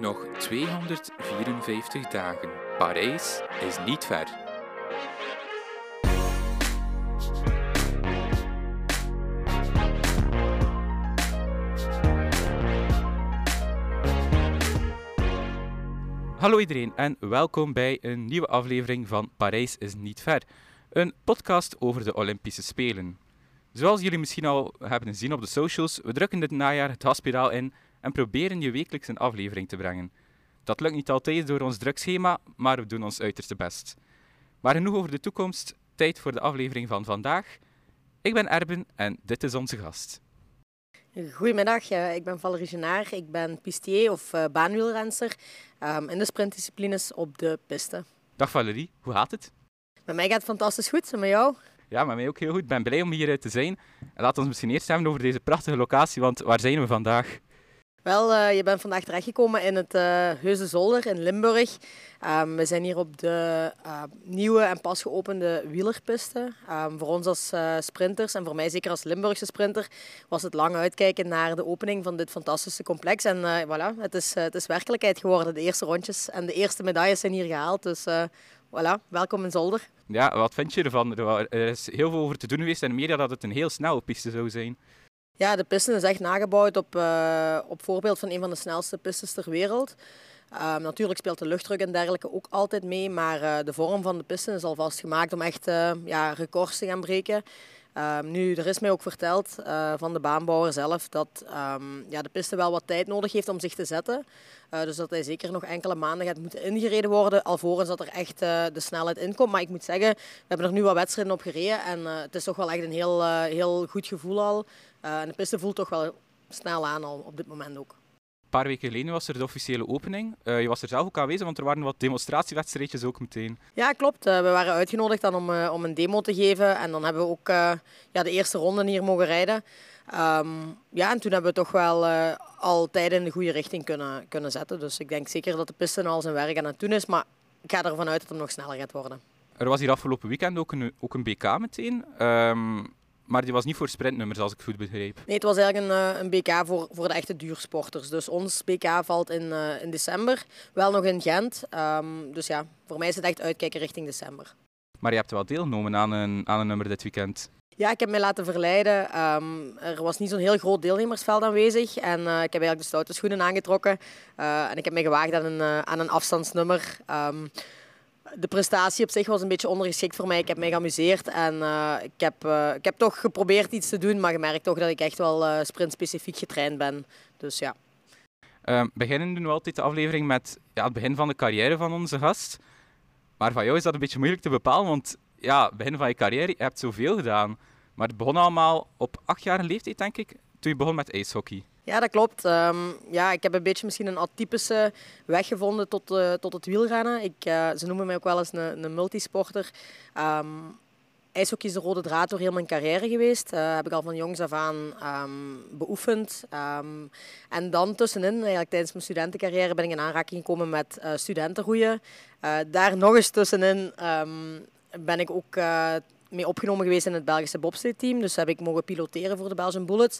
Nog 254 dagen. Parijs is niet ver. Hallo iedereen en welkom bij een nieuwe aflevering van Parijs is niet ver. Een podcast over de Olympische Spelen. Zoals jullie misschien al hebben gezien op de socials, we drukken dit najaar het hospitaal in en proberen je wekelijks een aflevering te brengen. Dat lukt niet altijd door ons drugschema, maar we doen ons uiterste best. Maar genoeg over de toekomst, tijd voor de aflevering van vandaag. Ik ben Erben en dit is onze gast. Goedemiddag, ik ben Valerie Genaar. Ik ben pistier of uh, baanwielrenster um, in de sprintdisciplines op de piste. Dag Valerie, hoe gaat het? Met mij gaat het fantastisch goed, en met jou? Ja, met mij ook heel goed. Ik ben blij om hier te zijn. En laten we ons misschien eerst hebben over deze prachtige locatie, want waar zijn we vandaag? Wel, uh, je bent vandaag terechtgekomen in het uh, Heuse Zolder in Limburg. Um, we zijn hier op de uh, nieuwe en pas geopende wielerpiste. Um, voor ons als sprinters en voor mij zeker als Limburgse sprinter was het lang uitkijken naar de opening van dit fantastische complex. En voilà, het is, het is werkelijkheid geworden. De eerste rondjes en de eerste medailles zijn hier gehaald. Dus voilà, welkom in Zolder. Ja, wat vind je ervan? Er is heel veel over te doen geweest en media dat het een heel snelle piste zou zijn. Ja, de piste is echt nagebouwd op, uh, op voorbeeld van een van de snelste pistes ter wereld. Uh, natuurlijk speelt de luchtdruk en dergelijke ook altijd mee, maar uh, de vorm van de piste is alvast gemaakt om echt ja, records te gaan breken. Ehm, nu, er is mij ook verteld van de baanbouwer zelf dat um, ja, de piste wel wat tijd nodig heeft om zich te zetten. dus dat hij zeker nog enkele maanden gaat moeten ingereden worden, alvorens dat er echt de snelheid in komt. Maar ik moet zeggen, we hebben er nu wat wedstrijden op gereden en het is toch wel echt een heel, heel goed gevoel al. Uh, en de piste voelt toch wel snel aan al op dit moment ook. Een paar weken geleden was er de officiële opening. Uh, je was er zelf ook aanwezig, want er waren wat demonstratiewedstrijdjes ook meteen. Ja, klopt. Uh, we waren uitgenodigd dan om, om een demo te geven. En dan hebben we ook ja, de eerste ronde hier mogen rijden. Um, ja, en toen hebben we toch wel al tijden in de goede richting kunnen, kunnen zetten. Dus ik denk zeker dat de piste al zijn werk aan het doen is. Maar ik ga ervan uit dat het nog sneller gaat worden. Er was hier afgelopen weekend ook een, ook een BK meteen. Um, maar die was niet voor sprintnummers, als ik goed begreep. Nee, het was eigenlijk een, eh, een BK voor, voor de echte duursporters. Dus ons BK valt in, uh, in december, wel nog in Gent. Um, dus ja, voor mij is het echt uitkijken richting december. Maar je hebt wel deelgenomen aan een, aan een nummer dit weekend. Ja, ik heb mij laten verleiden. Um, er was niet zo'n heel groot deelnemersveld aanwezig. En uh, ik heb eigenlijk de stoute schoenen aangetrokken. Uh, en ik heb mij gewaagd aan een, aan een afstandsnummer. Um, de prestatie op zich was een beetje ondergeschikt voor mij. Ik heb mij geamuseerd en uh, ik, heb, uh, ik heb toch geprobeerd iets te doen, maar gemerkt toch dat ik echt wel uh, sprintspecifiek getraind ben. Dus ja. Uh, beginnen doen we altijd de aflevering met ja, het begin van de carrière van onze gast. Maar van jou is dat een beetje moeilijk te bepalen, want ja, begin van je carrière, je hebt zoveel gedaan. Maar het begon allemaal op achtjarige leeftijd, denk ik, toen je begon met ijshockey. Ja, dat klopt. Um, ja, ik heb een beetje misschien een atypische weg gevonden tot, uh, tot het wielrennen. Ik, uh, ze noemen mij ook wel eens een, een multisporter. Um, ijshockey is de rode draad door heel mijn carrière geweest. Uh, heb ik al van jongs af aan um, beoefend. En dan tussenin, eigenlijk tijdens mijn studentencarrière, ben ik in aanraking gekomen met studentenroeien. Daar nog eens tussenin ben ik ook mee opgenomen geweest in het Belgische bobsleigh-team. Dus heb ik mogen piloteren voor de Belgian Bullets.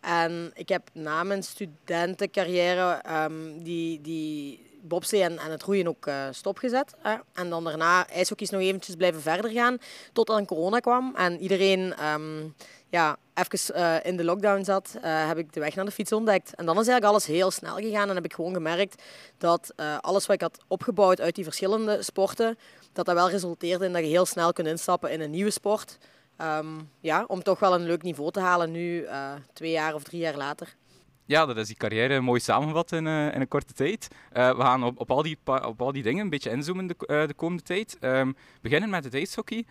En ik heb na mijn studentencarrière um, die, die bobslee en, het roeien ook uh, stopgezet. Hè. En dan daarna ijshockey nog eventjes blijven verder gaan, tot een corona kwam. En iedereen um, ja, even uh, in de lockdown zat, uh, heb ik de weg naar de fiets ontdekt. En dan is eigenlijk alles heel snel gegaan en heb ik gewoon gemerkt dat alles wat ik had opgebouwd uit die verschillende sporten, dat dat wel resulteerde in dat je heel snel kunt instappen in een nieuwe sport. Um, ja, om toch wel een leuk niveau te halen nu, uh, twee jaar of drie jaar later. Ja, dat is die carrière mooi samengevat in, uh, in een korte tijd. Uh, we gaan op, op, al die, op al die dingen een beetje inzoomen de, de komende tijd. Um, beginnen met het ijshockey.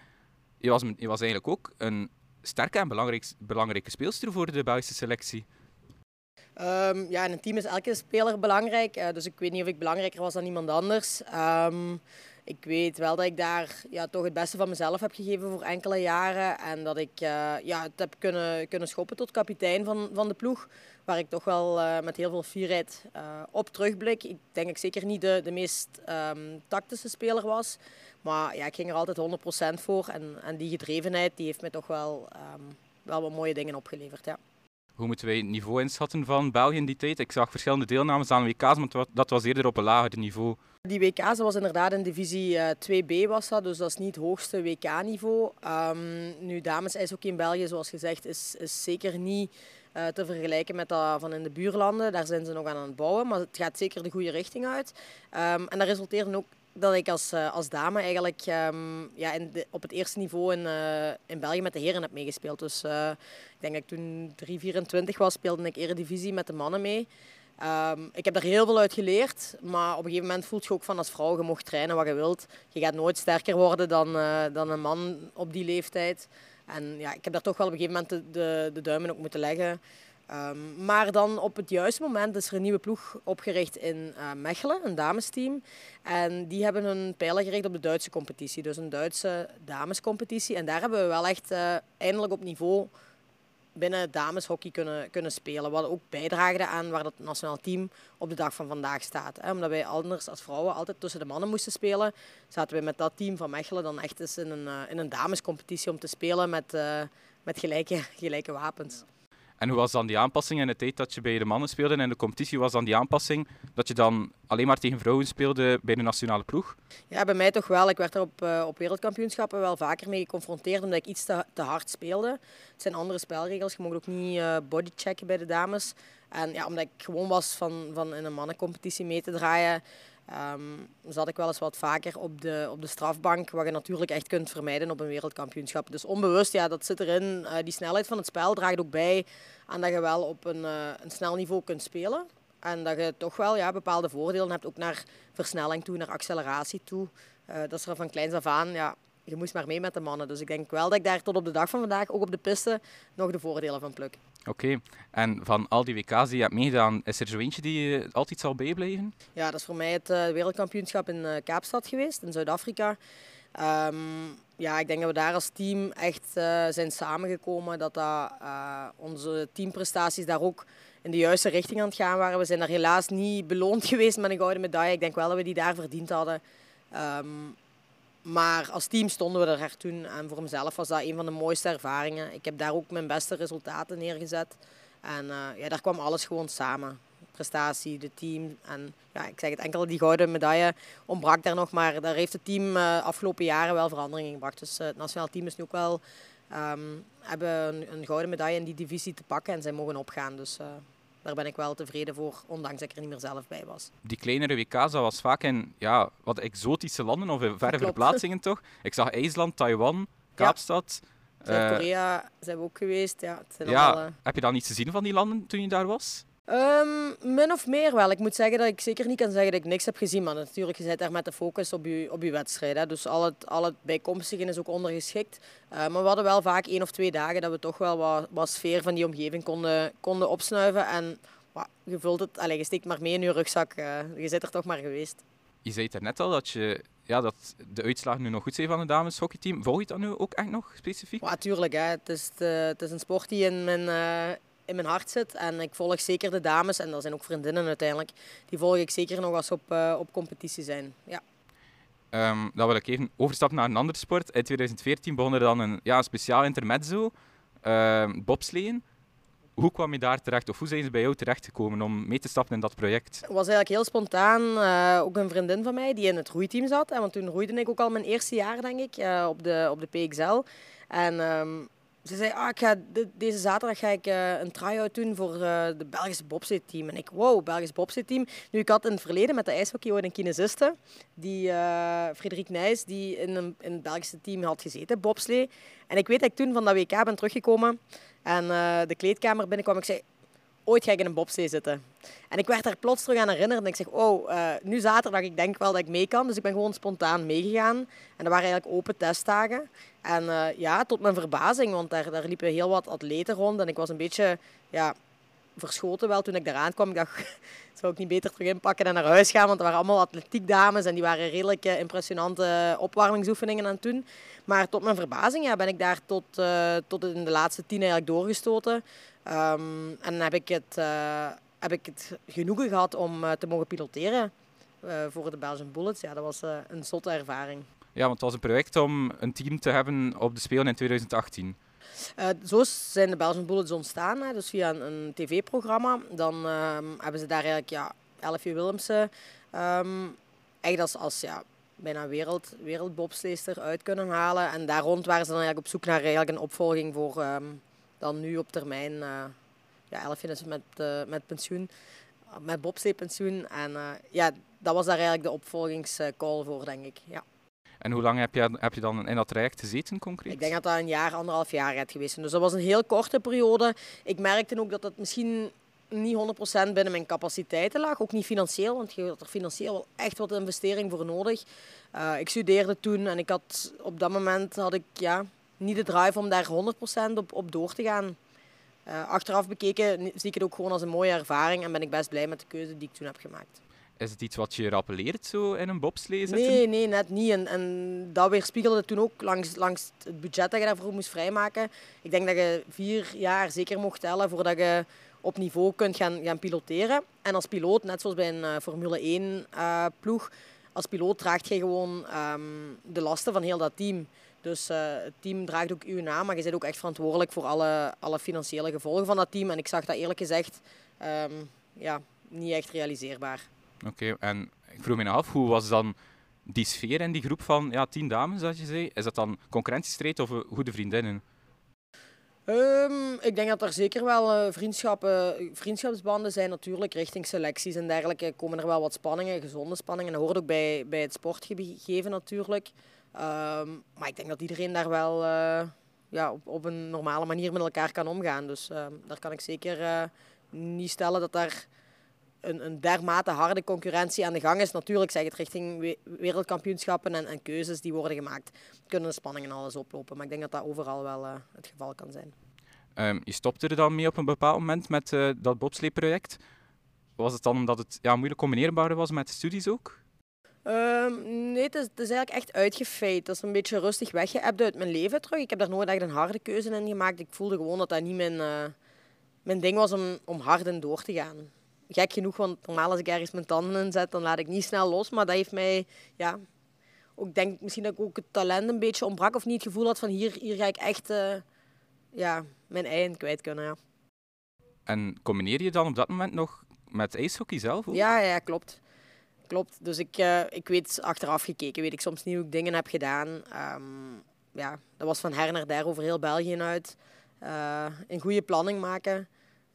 Je was, je was eigenlijk ook een sterke en belangrijk, belangrijke speelster voor de Belgische selectie. Um, ja, in een team is elke speler belangrijk. dus ik weet niet of ik belangrijker was dan iemand anders ik weet wel dat ik daar ja, toch het beste van mezelf heb gegeven voor enkele jaren. En dat ik uh, ja, het heb kunnen, kunnen schoppen tot kapitein van, van de ploeg. Waar ik toch wel uh, met heel veel fierheid uh, op terugblik. Ik denk ik zeker niet de, de meest um, tactische speler was. Maar ja, ik ging er altijd 100% voor. En, en die gedrevenheid die heeft me toch wel, um, wel wat mooie dingen opgeleverd. Ja. Hoe moeten wij het niveau inschatten van België in die tijd? Ik zag verschillende deelnames aan WK's, maar dat was eerder op een lager niveau. Die WK's was inderdaad in divisie 2B, eh, was dat, dus dat is niet het hoogste WK-niveau. Um, nu, dames ijshockey in België, zoals gezegd, is, is zeker niet uh, te vergelijken met dat van in de buurlanden. Daar zijn ze nog aan het bouwen, maar het gaat zeker de goede richting uit. Um, en dat resulteert ook dat ik als, uh, als dame eigenlijk um, ja, op het eerste niveau in, in België met de heren heb meegespeeld. Dus uh, ik denk dat toen 3, was, speelde ik eredivisie met de mannen mee. Um, ik heb daar heel veel uit geleerd, maar op een gegeven moment voelt je ook van als vrouw, je mocht trainen wat je wilt. Je gaat nooit sterker worden dan, dan een man op die leeftijd. En ja, ik heb daar toch wel op een gegeven moment de, de, duimen op moeten leggen. Um, maar dan op het juiste moment is er een nieuwe ploeg opgericht in uh, Mechelen, een damesteam. En die hebben hun pijlen gericht op de Duitse competitie, dus een Duitse damescompetitie. En daar hebben we wel echt uh, eindelijk op niveau binnen dameshockey kunnen, kunnen spelen. Wat ook bijdraagde aan waar het nationaal team op de dag van vandaag staat. Hè. Omdat wij anders als vrouwen altijd tussen de mannen moesten spelen, zaten wij met dat team van Mechelen dan echt eens in een, uh, in een damescompetitie om te spelen met, met gelijke, gelijke wapens. En hoe was dan die aanpassing in de tijd dat je bij de mannen speelde en in de competitie was dan die aanpassing dat je dan alleen maar tegen vrouwen speelde bij de nationale ploeg? Ja, bij mij toch wel. Ik werd er op, uh, op wereldkampioenschappen wel vaker mee geconfronteerd omdat ik iets te, te hard speelde. Het zijn andere spelregels. Je mag ook niet uh, bodychecken bij de dames. En ja, omdat ik gewoon was van, van in een mannencompetitie mee te draaien, Um, zat ik wel eens wat vaker op de, op de strafbank, wat je natuurlijk echt kunt vermijden op een wereldkampioenschap. Dus onbewust, ja, dat zit erin. Uh, die snelheid van het spel draagt ook bij aan dat je wel op een, uh, een snel niveau kunt spelen. En dat je toch wel ja, bepaalde voordelen hebt, ook naar versnelling toe, naar acceleratie toe. Uh, dat is er van kleins af aan, ja, je moest maar mee met de mannen. Dus ik denk wel dat ik daar tot op de dag van vandaag, ook op de piste, nog de voordelen van pluk. Oké, en van al die WK's die je hebt meegedaan, is er zo eentje die je altijd zal bijblijven? Ja, dat is voor mij het uh, wereldkampioenschap in uh, Kaapstad geweest, in Zuid-Afrika. Um, ja, ik denk dat we daar als team echt uh, zijn samengekomen. Dat, dat onze teamprestaties daar ook in de juiste richting aan het gaan waren. We zijn daar helaas niet beloond geweest met een gouden medaille. Ik denk wel dat we die daar verdiend hadden. Um, maar als team stonden we er toen. En voor mezelf was dat een van de mooiste ervaringen. Ik heb daar ook mijn beste resultaten neergezet. En uh, ja, daar kwam alles gewoon samen. Prestatie, de team. En ja, ik zeg het enkel, die gouden medaille ontbrak daar nog. Maar daar heeft het team uh, afgelopen jaren wel verandering in gebracht. Dus uh, het nationaal team is nu ook wel... Um, hebben een, een, gouden medaille in die divisie te pakken en zij mogen opgaan. Dus daar ben ik wel tevreden voor, ondanks dat ik er niet meer zelf bij was. Die kleinere WK's, dat was vaak in ja, wat exotische landen of in verre verplaatsingen toch? Ik zag IJsland, Taiwan, Kaapstad. Ja. Zuid-Korea zijn we ook geweest. Ja, het zijn ja, allemaal, uh... Heb je dan iets gezien van die landen toen je daar was? Um, min of meer wel. Ik moet zeggen dat ik zeker niet kan zeggen dat ik niks heb gezien. Maar natuurlijk, je zit daar met de focus op je, op je wedstrijd. Hè. Dus al het, al het bijkomstige is ook ondergeschikt. Uh, maar we hadden wel vaak één of twee dagen dat we toch wel wat, wat sfeer van die omgeving konden, konden opsnuiven. En je vult het, allez, je steekt maar mee in je rugzak. Uh, je zit er toch maar geweest. Je zei het net al dat, je, ja, dat de uitslagen nu nog goed zijn van het dameshockeyteam. Volg je dat nu ook echt nog specifiek? Ja, tuurlijk. Hè. Het, is de, het is een sport die in mijn, uh, in mijn hart zit. En ik volg zeker de dames, en dat zijn ook vriendinnen uiteindelijk, die volg ik zeker nog als op, uh, op competitie zijn. Ja. Um, dan wil ik even overstappen naar een andere sport. In 2014 begon er dan een, ja, speciaal intermezzo, uh, bobsleeën. Hoe kwam je daar terecht of hoe zijn ze bij jou terechtgekomen om mee te stappen in dat project? Het was eigenlijk heel spontaan. Uh, ook een vriendin van mij die in het roeiteam zat. En want toen roeide ik ook al mijn eerste jaar, denk ik, uh, op, de, op de PXL. En um, ze zei, ah, ik deze zaterdag ga ik uh, een try-out doen voor uh, de Belgische bobsleigh-team. En ik, wow, Belgisch bobsleigh-team. Nu, ik had in het verleden met de ijshockey ooit een kinesiste, die uh, Frederik Nijs, die in, een, in het Belgische team had gezeten, bobslee. En ik weet dat ik toen van dat WK ben teruggekomen en de kleedkamer binnenkwam. Ik zei, ooit ga ik in een bobslee zitten. En ik werd daar plots terug aan herinnerd. En ik zeg, oh, uh, nu zaterdag, ik denk wel dat ik mee kan. Dus ik ben gewoon spontaan meegegaan. En dat waren eigenlijk open testdagen. En uh, ja, tot mijn verbazing, want daar, daar liepen heel wat atleten rond. En ik was een beetje ja, verschoten wel toen ik eraan kwam. Ik dacht, zou ik niet beter terug inpakken en naar huis gaan? Want er waren allemaal atletiekdames en die waren redelijk uh, impressionante opwarmingsoefeningen aan het doen. Maar tot mijn verbazing ja, ben ik daar tot, tot in de laatste tien eigenlijk doorgestoten. Um, en heb ik het, uh, heb ik het genoegen gehad om te mogen piloteren voor de Belgian Bullets. Ja, dat was een zotte ervaring. Ja, want het was een project om een team te hebben op de Spelen in 2018. Uh, zo zijn de Belgian Bullets ontstaan, hè, dus via een, een tv-programma. Dan ehm, hebben ze daar eigenlijk ja, Elfie Willemsen um, echt als, als ja, bijna wereld, wereldbobsleester uit kunnen halen. En daar rond waren ze dan eigenlijk op zoek naar eigenlijk een opvolging voor um, dan nu op termijn. Uh, ja, Elfie is met, uh, met pensioen, met bobsleepensioen. En ja, dat was daar eigenlijk de opvolgingscall voor, denk ik. Ja. En hoe lang heb je, heb je dan in dat traject gezeten concreet? Ik denk dat dat een jaar, anderhalf jaar gaat geweest. Dus dat was een heel korte periode. Ik merkte ook dat dat misschien niet 100% binnen mijn capaciteiten lag. Ook niet financieel, want je had er financieel wel echt wat investering voor nodig. Uh, ik studeerde toen en ik had, op dat moment had ik ja, niet de drive om daar 100% op, op door te gaan. Uh, achteraf bekeken zie ik het ook gewoon als een mooie ervaring en ben ik best blij met de keuze die ik toen heb gemaakt. Is het iets wat je rappeleert zo in een bobslee? Nee, nee, net niet. En, en dat weerspiegelde toen ook langs, langs het budget dat je daarvoor moest vrijmaken. Ik denk dat je vier jaar zeker mocht tellen voordat je op niveau kunt gaan, gaan piloteren. En als piloot, net zoals bij een uh, Formule 1 uh, eh, ploeg, als piloot draagt je gewoon um, de lasten van heel dat team. Dus uh, het team draagt ook uw naam, maar je bent ook echt verantwoordelijk voor alle, alle financiële gevolgen van dat team. En ik zag dat eerlijk gezegd um, ja, niet echt realiseerbaar. Oké, en ik vroeg me nou af, hoe was dan die sfeer in die groep van ja, tien dames, zoals je zei? Is dat dan concurrentiestrijd of goede vriendinnen? Um, ik denk dat er zeker wel uh, vriendschappen, vriendschapsbanden zijn natuurlijk richting selecties en dergelijke. Komen er wel wat spanningen, gezonde spanningen. Dat hoort ook bij, bij het sportgegeven natuurlijk. Um, maar ik denk dat iedereen daar wel uh, ja, op, op, een normale manier met elkaar kan omgaan. Dus uh, daar kan ik zeker niet stellen dat daar een, een dermate harde concurrentie aan de gang is. Natuurlijk zeg het richting wereldkampioenschappen en, en, keuzes die worden gemaakt. Kunnen de spanningen alles oplopen. Maar ik denk dat dat overal wel uh, het geval kan zijn. Um, je stopte er dan mee op een bepaald moment met uh, dat bobsleeproject. Was het dan omdat het ja, moeilijk combineerbaar was met studies ook? Um, nee, het is, het is, eigenlijk echt uitgefeit. Dat is een beetje rustig weggeëpt uit mijn leven terug. Ik heb daar nooit echt een harde keuze in gemaakt. Ik voelde gewoon dat dat niet mijn, uh, mijn ding was om, om hard in door te gaan gek genoeg, want normaal als ik ergens mijn tanden in zet, dan laat ik niet snel los. Maar dat heeft mij, ja, ook denk misschien dat ik ook het talent een beetje ontbrak of niet het gevoel had van hier, hier ga ik echt uh, ja, mijn ei in kwijt kunnen. Ja. En combineer je dan op dat moment nog met ijshockey zelf? Ook? Ja, ja, klopt. Klopt. Dus ik, uh, ik weet achteraf gekeken, weet ik soms niet hoe ik dingen heb gedaan. Um, ja, dat was van her naar der over heel België uit. Uh, een goede planning maken.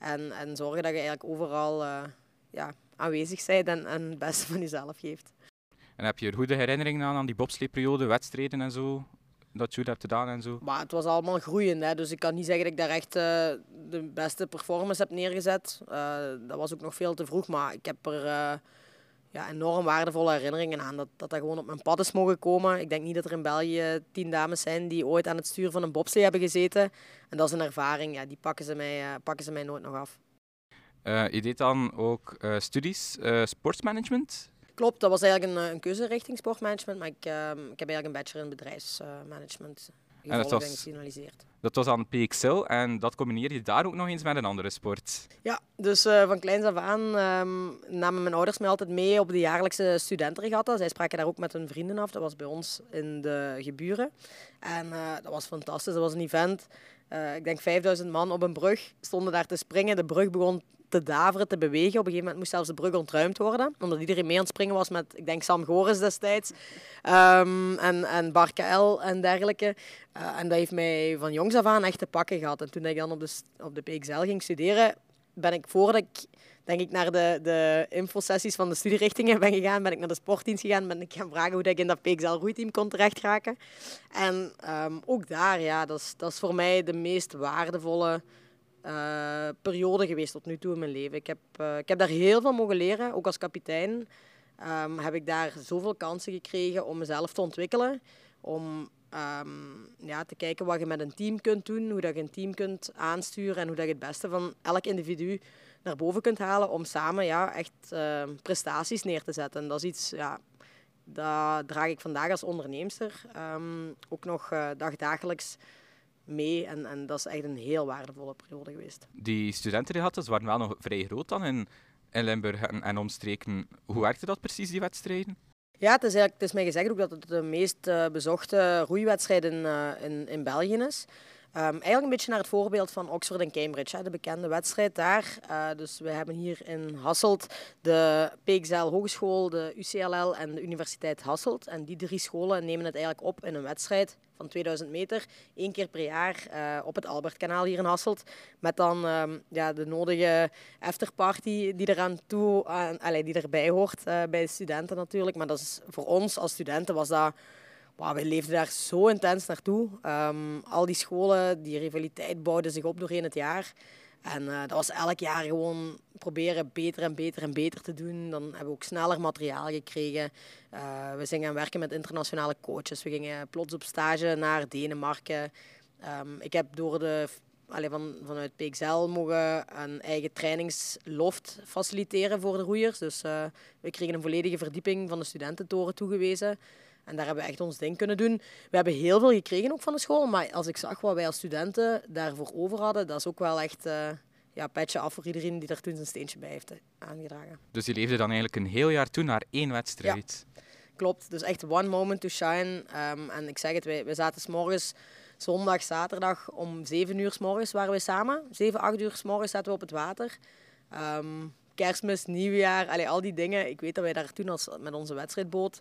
En, en zorgen dat je eigenlijk overal uh, ja, aanwezig bent en, en het beste van jezelf geeft. En heb je er goede herinneringen aan, aan die bobsleeperiode, wedstrijden en zo? Dat je hebt gedaan en zo? Maar het was allemaal groeiend, hè? dus ik kan niet zeggen dat ik daar echt uh, de beste performance heb neergezet. Uh, dat was ook nog veel te vroeg, maar ik heb er ja, enorm waardevolle herinneringen aan. Dat, dat dat gewoon op mijn pad is mogen komen. Ik denk niet dat er in België tien dames zijn die ooit aan het stuur van een bobslee hebben gezeten. En dat is een ervaring, ja, die pakken ze mij, uh, pakken ze mij nooit nog af. Uh, je deed dan ook uh, studies, sportsmanagement? Klopt, dat was eigenlijk een, een keuze richting sportmanagement. Maar ik, ehm, ik heb eigenlijk een bachelor in bedrijfsmanagement gefinaliseerd. Dat was aan PXL en dat combineer je daar ook nog eens met een andere sport. Ja, dus uh, van kleins af aan um, namen mijn ouders mij altijd mee op de jaarlijkse studentenregatta. Zij spraken daar ook met hun vrienden af. Dat was bij ons in de geburen. En uh, dat was fantastisch. Dat was een event. Uh, ik denk 5000 man op een brug stonden daar te springen. De brug begon te daveren, te bewegen. Op een gegeven moment moest zelfs de brug ontruimd worden. Omdat iedereen mee aan het springen was met, ik denk, Sam Goris destijds. Um, en, en KL en dergelijke. Uh, en dat heeft mij van jongs af aan echt te pakken gehad. En toen ik dan op de, op de PXL ging studeren, ben ik voordat ik denk ik naar de, de infosessies van de studierichtingen ben gegaan, ben ik naar de sportdienst gegaan, ben ik gaan vragen hoe ik in dat PXL roeiteam kon terecht raken. En um, ook daar, ja, dat is, dat is voor mij de meest waardevolle uh, periode geweest tot nu toe in mijn leven. Ik heb, uh, ik heb daar heel veel mogen leren, ook als kapitein. Um, heb ik daar zoveel kansen gekregen om mezelf te ontwikkelen. Om um, ja, te kijken wat je met een team kunt doen, hoe dat je een team kunt aansturen en hoe dat je het beste van elk individu naar boven kunt halen om samen ja, echt uh, prestaties neer te zetten. En dat is iets, ja, dat draag ik vandaag als onderneemster ook nog uh, dagdagelijks mee. En, en dat is echt een heel waardevolle periode geweest. Die studenten die hadden, waren wel nog vrij groot dan in, in Limburg en, en omstreken. Hoe werkte dat precies, die wedstrijden? Ja, het is, eigenlijk, het is mij gezegd ook dat het de meest uh, bezochte roeiwedstrijd in, uh, in, in België is. Ehm, eigenlijk een beetje naar het voorbeeld van Oxford en Cambridge, hè, de bekende wedstrijd daar. Uh, dus we hebben hier in Hasselt de PXL Hogeschool, de UCLL en de Universiteit Hasselt. En die drie scholen nemen het eigenlijk op in een wedstrijd van 2000 meter, één keer per jaar uh, op het Albertkanaal hier in Hasselt. Met dan um, ja, de nodige afterparty die eraan toe, uh, die erbij hoort bij de studenten natuurlijk. Maar dat is, voor ons als studenten was dat wij leefden daar zo intens naartoe. Um, al die scholen, die rivaliteit bouwde zich op doorheen het jaar. En uh, dat was elk jaar gewoon proberen beter en beter en beter te doen. Dan hebben we ook sneller materiaal gekregen. Uh, we zijn gaan werken met internationale coaches. We gingen plots op stage naar Denemarken. Um, ik heb door de, allez, van, vanuit PXL mogen een eigen trainingsloft faciliteren voor de roeiers. Dus uh, we kregen een volledige verdieping van de studententoren toegewezen. En daar hebben we echt ons ding kunnen doen. We hebben heel veel gekregen ook van de school. Maar als ik zag wat wij als studenten daarvoor over hadden, dat is ook wel echt uh, ja, petje af voor iedereen die daar toen zijn steentje bij heeft aangedragen. Dus je leefde dan eigenlijk een heel jaar toe naar één wedstrijd? Ja, klopt. Dus echt one moment to shine. Um, en ik zeg het, wij, wij zaten s morgens zondag, zaterdag om 7 uur s morgens waren we samen. 7, 8 uur s morgens zaten we op het water. Um, kerstmis, nieuwjaar, allee, al die dingen. Ik weet dat wij daar toen als, met onze wedstrijdboot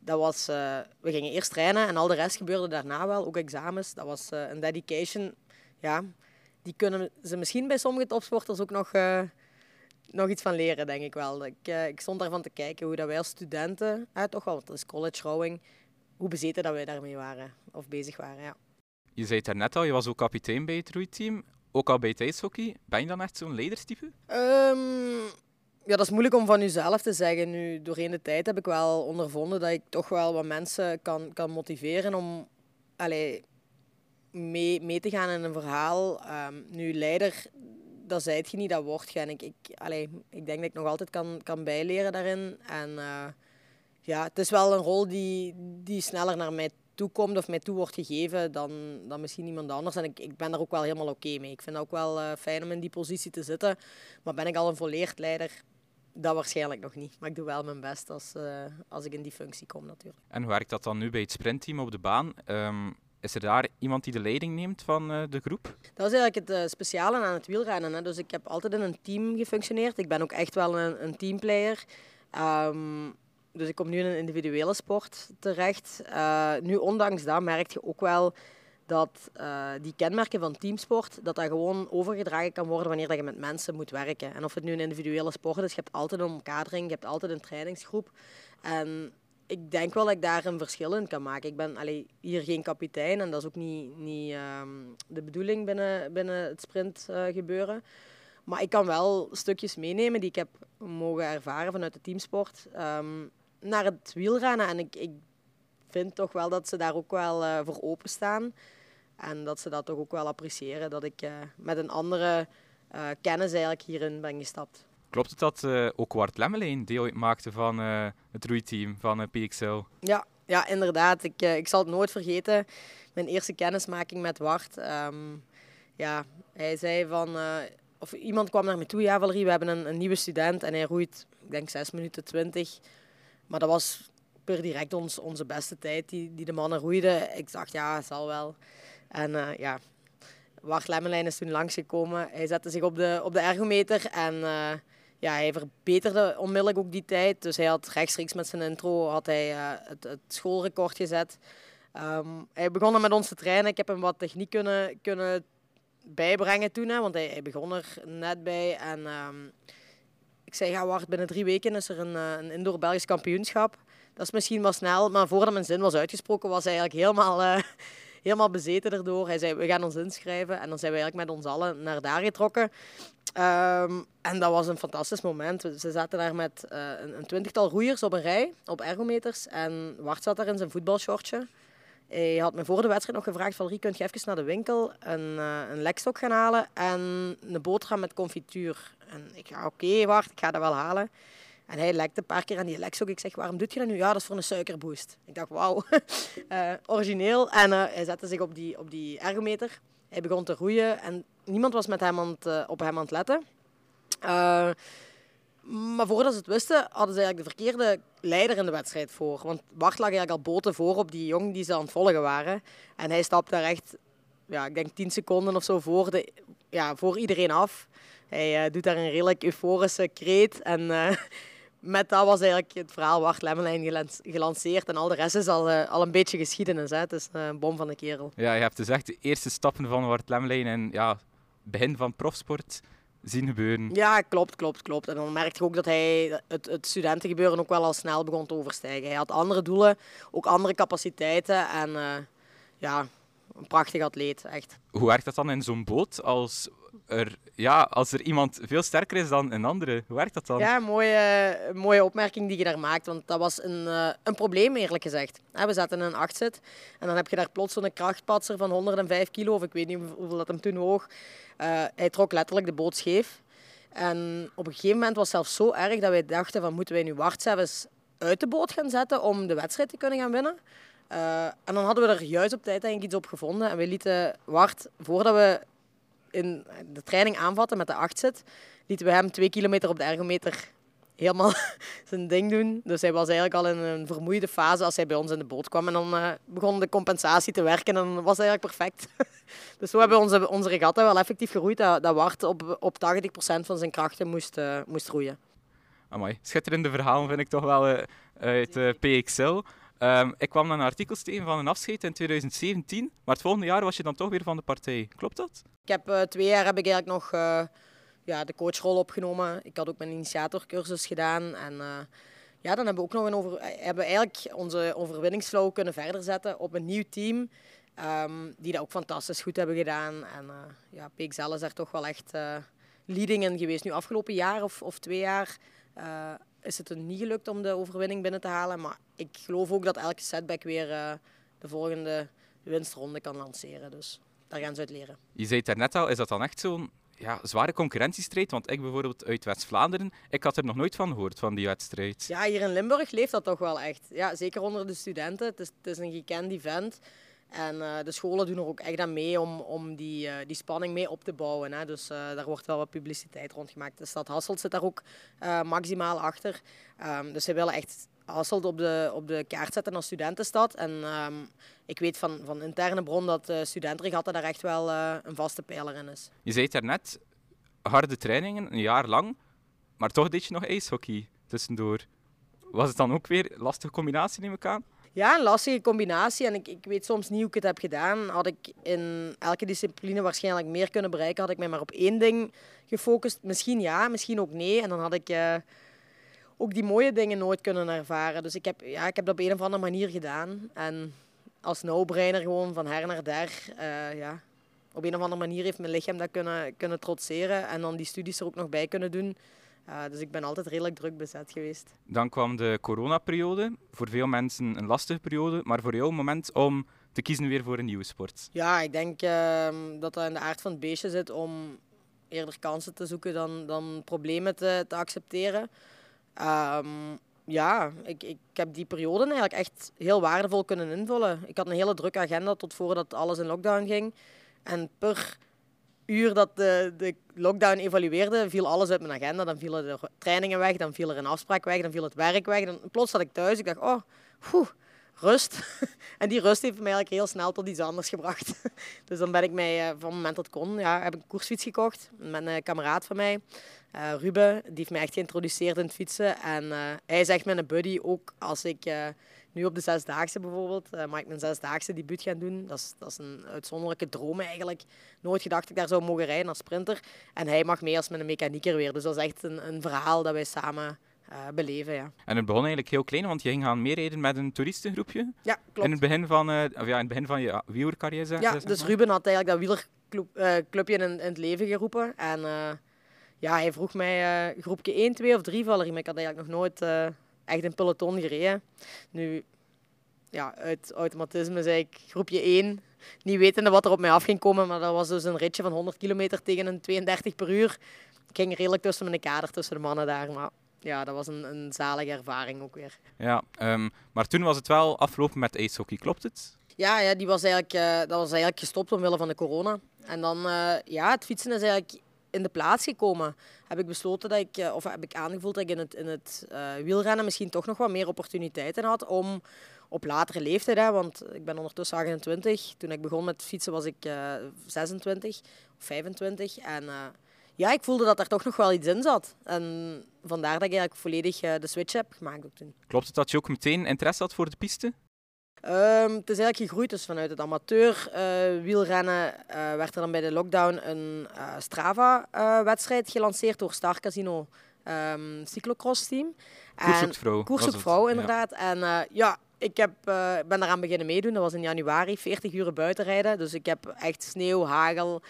dat was, uh, we gingen eerst trainen en al de rest gebeurde daarna wel, ook examens. Dat was uh, een dedication. Ja, die kunnen ze misschien bij sommige topsporters ook nog, uh, nog iets van leren, denk ik wel. Ik, ik stond daarvan te kijken hoe dat wij als studenten, toch wel, want dat is college rowing, hoe bezeten dat wij daarmee waren of bezig waren. Ja. Je zei het daarnet al, je was ook kapitein bij het roeiteam. Ook al bij het ijshockey. Ben je dan echt zo'n leiderstype? Um, ja, dat is moeilijk om van jezelf te zeggen. Nu, doorheen de tijd heb ik wel ondervonden dat ik toch wel wat mensen kan, kan motiveren om allee, mee, mee te gaan in een verhaal. Um, nu, leider, dat zijt je niet, dat wordt je. En ik, ik, allee, ik denk dat ik nog altijd kan, kan bijleren daarin. En uh, ja, het is wel een rol die, die sneller naar mij toe komt of mij toe wordt gegeven dan, dan misschien iemand anders. En ik, ik ben daar ook wel helemaal oké okay mee. Ik vind het ook wel uh, fijn om in die positie te zitten. Maar ben ik al een volleerd leider? Dat waarschijnlijk nog niet. Maar ik doe wel mijn best als, uh, als ik in die functie kom natuurlijk. En hoe werkt dat dan nu bij het sprintteam op de baan? Um, is er daar iemand die de leiding neemt van uh, de groep? Dat is eigenlijk het uh, speciale aan het wielrennen. Hè. Dus ik heb altijd in een team gefunctioneerd. Ik ben ook echt wel een, een teamplayer. Um, dus ik kom nu in een individuele sport terecht. Uh, nu, ondanks dat, merk je ook wel dat uh, die kenmerken van teamsport, dat dat gewoon overgedragen kan worden wanneer dat je met mensen moet werken. En of het nu een individuele sport is, je hebt altijd een omkadering, je hebt altijd een trainingsgroep. En ik denk wel dat ik daar een verschil in kan maken. Ik ben hier geen kapitein en dat is ook niet, niet um, de bedoeling binnen, binnen het sprint uh, gebeuren. Maar ik kan wel stukjes meenemen die ik heb mogen ervaren vanuit de teamsport. Um, naar het wielrennen. En ik, ik vind toch wel dat ze daar ook wel uh, voor openstaan. En dat ze dat toch ook wel appreciëren. Dat ik uh, met een andere uh, kennis eigenlijk hierin ben gestapt. Klopt het dat ook Wart Lemmelijn deel maakte van het roeiteam van PXL? Ja, ja inderdaad. Ik, ik zal het nooit vergeten. Mijn eerste kennismaking met Wart. Um, ja, hij zei van... of iemand kwam naar me toe. Ja, Valerie, we hebben een, een nieuwe student en hij roeit, ik denk 6 minuten 20. Maar dat was per direct ons, onze beste tijd die, die de mannen roeiden. Ik dacht, ja, zal wel. En uh, ja, Wart Lemmelijn is toen langsgekomen. Hij zette zich op de, op de ergometer en uh, ja, hij verbeterde onmiddellijk ook die tijd. Dus hij had rechtstreeks met zijn intro had hij, uh, het, het schoolrecord gezet. Um, hij begon met ons te trainen. Ik heb hem wat techniek kunnen, kunnen bijbrengen toen, hè, want hij, hij begon er net bij. En um, ik zei, ja, wacht, binnen drie weken is er een, een indoor Belgisch kampioenschap. Dat is misschien wel snel, maar voordat mijn zin was uitgesproken, was hij eigenlijk helemaal, uh, helemaal bezeten erdoor. Hij zei, we gaan ons inschrijven. En dan zijn we eigenlijk met ons allen naar daar getrokken. Um, en dat was een fantastisch moment. Ze zaten daar met uh, een, een, twintigtal roeiers op een rij, op ergometers. En Wart zat daar in zijn voetbalshortje. Hij had me voor de wedstrijd nog gevraagd, Valerie, kunt je even naar de winkel een, uh, een lekstok gaan halen en een boterham met confituur. En ik ga, oké, Wart, ik ga dat wel halen. En hij lekte een paar keer aan die lekstok. Ik zeg, waarom doet je dat nu? Ja, dat is voor een suikerboost. Ik dacht, wauw, uh, origineel. En uh, hij zette zich op die, op die ergometer. Hij begon te roeien en niemand was met hem aan het, op hem aan het letten. Maar voordat ze het wisten, hadden ze eigenlijk de verkeerde leider in de wedstrijd voor. Want Bart lag eigenlijk al boten voor op die jong die ze aan het volgen waren. En hij stapte daar echt ja, ik denk 10 seconden of zo voor, de, ja, voor iedereen af. Hij uh, doet daar een redelijk euforische kreet. En uh, met dat was eigenlijk het verhaal Wart Lemmelijn gelanceerd. En al de rest is al, uh, al een beetje geschiedenis. Hè. Het is een bom van de kerel. Ja, je hebt dus echt de eerste stappen van Wart Lemmelijn en ja, begin van profsport zien gebeuren. Ja, klopt, klopt, klopt. En dan merkte je ook dat hij het, het studentengebeuren ook wel al snel begon te overstijgen. Hij had andere doelen, ook andere capaciteiten. En ja, een prachtig atleet, echt. Hoe werkt dat dan in zo'n boot als er, ja, als er iemand veel sterker is dan een andere? Hoe werkt dat dan? Ja, mooie, mooie opmerking die je daar maakt, want dat was een, uh, een probleem eerlijk gezegd. We zaten in een achtzit en dan heb je daar plots zo'n krachtpatser van 105 kilo, of ik weet niet hoeveel dat hem toen woog. Uh, hij trok letterlijk de boot scheef. En op een gegeven moment was het zelfs zo erg dat wij dachten van moeten wij nu Wart zelfs uit de boot gaan zetten om de wedstrijd te kunnen gaan winnen. Uh, en dan hadden we er juist op tijd eigenlijk iets op gevonden. En we lieten Wart, voordat we in de training aanvatten met de achtzit, lieten we hem twee kilometer op de ergometer helemaal zijn ding doen. Dus hij was eigenlijk al in een vermoeide fase als hij bij ons in de boot kwam. En dan uh, begon de compensatie te werken en dan was hij eigenlijk perfect. dus zo hebben we onze, onze regatta wel effectief geroeid dat, dat Wart op, op 80% van zijn krachten moest, uh, moest roeien. Amai, schitterende verhalen vind ik toch wel uh, uit PXL. Um, ik kwam dan een artikel tegen van een afscheid in 2017, maar het volgende jaar was je dan toch weer van de partij. Klopt dat? Ik heb uh, twee jaar heb ik eigenlijk nog uh, ja, de coachrol opgenomen. Ik had ook mijn initiatorcursus gedaan. En uh, ja, dan hebben we ook nog een over, hebben eigenlijk onze overwinningsflow kunnen verder zetten op een nieuw team. Um, die dat ook fantastisch goed hebben gedaan. En ja, PXL is daar toch wel echt leading in geweest. Nu afgelopen jaar of, of twee jaar is het er niet gelukt om de overwinning binnen te halen. Maar ik geloof ook dat elke setback weer uh, de volgende winstronde kan lanceren. Dus daar gaan ze uit leren. Je zei het daarnet al, is dat dan echt zo'n ja, zware concurrentiestrijd? Want ik bijvoorbeeld uit West-Vlaanderen, ik had er nog nooit van gehoord, van die wedstrijd. Ja, hier in Limburg leeft dat toch wel echt. Ja, zeker onder de studenten. Het is, het is een gekend event. En uh, de scholen doen er ook echt aan mee om, om die, uh, die spanning mee op te bouwen. Hè. Dus uh, daar wordt wel wat publiciteit rond gemaakt. De stad Hasselt zit daar ook maximaal achter. Um, dus ze willen echt Hasselt op de, op de kaart zetten als studentenstad. En um, ik weet van, van interne bron dat uh, studentenregatta daar echt wel een vaste pijler in is. Je zei het daarnet, harde trainingen, een jaar lang. Maar toch deed je nog ijshockey tussendoor. Was het dan ook weer een lastige combinatie, neem ik aan? Ja, een lastige combinatie. En ik, ik weet soms niet hoe ik het heb gedaan. Had ik in elke discipline waarschijnlijk meer kunnen bereiken, had ik mij maar op één ding gefocust. Misschien ja, misschien ook nee. En dan had ik uh, ook die mooie dingen nooit kunnen ervaren. Dus ik heb, ja, ik heb dat op een of andere manier gedaan. En als no-brainer gewoon van her naar der. Uh, ja, op een of andere manier heeft mijn lichaam dat kunnen, kunnen trotseren. En dan die studies er ook nog bij kunnen doen. Uh, dus ik ben altijd redelijk druk bezet geweest. Dan kwam de coronaperiode. Voor veel mensen een lastige periode, maar voor jou een moment om te kiezen weer voor een nieuwe sport. Ja, ik denk uh, dat dat in de aard van het beestje zit om eerder kansen te zoeken dan, dan problemen te, te accepteren. Um, ja, ik, ik heb die periode eigenlijk echt heel waardevol kunnen invullen. Ik had een hele drukke agenda tot voordat alles in lockdown ging. En per uur dat de, de lockdown evalueerde, viel alles uit mijn agenda. Dan vielen de trainingen weg, dan viel er een afspraak weg, dan viel het werk weg. Dan, plots zat ik thuis. Ik dacht, oh, rust. en die rust heeft mij eigenlijk heel snel tot iets anders gebracht. dus dan ben ik mij, eh, van het moment dat kon, ja, heb ik een koersfiets gekocht met een kameraad van mij. Uh, Ruben, die heeft mij echt geïntroduceerd in het fietsen. En uh, hij zegt mijn buddy ook als ik nu op de zesdaagse bijvoorbeeld, uh, mag ik mijn zesdaagse debuut gaan doen. Dat is, dat is een uitzonderlijke droom eigenlijk. Nooit gedacht dat ik daar zou mogen rijden als sprinter. En hij mag mee als mijn mechanieker weer. Dus dat is echt een, een verhaal dat wij samen uh, beleven. Ja. En het begon eigenlijk heel klein, want je ging gaan meerijden met een toeristengroepje. Ja, klopt. In het begin van, uh, of ja, in het begin van je wielercarrière. Ja, dus Ruben had eigenlijk dat wielerclubje in, in, het leven geroepen. En ja, hij vroeg mij groepje 1, 2 of 3 Valerie, maar ik had eigenlijk nog nooit echt een peloton gereden. Nu, ja, uit automatisme zei ik groepje 1. Niet wetende wat er op mij af ging komen, maar dat was dus een ritje van 100 kilometer tegen een 32 per uur. Ik ging redelijk tussen mijn kader, tussen de mannen daar. Maar ja, dat was een, een zalige ervaring ook weer. Ja, um, maar toen was het wel afgelopen met ijshockey, klopt het? Ja, ja die was eigenlijk, uh, dat was eigenlijk gestopt omwille van de corona. En dan, uh, ja, het fietsen is eigenlijk in de plaats gekomen, heb ik besloten dat ik, eh, of heb ik aangevoeld dat ik in het, in het uh, wielrennen misschien toch nog wat meer opportuniteiten had om, op latere leeftijd, hè, want ik ben ondertussen 28. Toen ik begon met fietsen was ik 26 of 25. En ja, ik voelde dat er toch nog wel iets in zat. En vandaar dat ik eigenlijk volledig de switch heb gemaakt toen. Klopt het dat je ook meteen interesse had voor de piste? Um, het is eigenlijk gegroeid. Dus vanuit het amateur uh, wielrennen uh, werd er dan bij de lockdown een uh, Strava-wedstrijd gelanceerd door Star Casino um, Cyclocross Team. Koerszoekvrouw. Koerszoekvrouw, inderdaad. Ja. En ja, ik heb, ben daaraan beginnen meedoen. Dat was in januari, 40 uur buiten rijden. Dus ik heb echt sneeuw, hagel,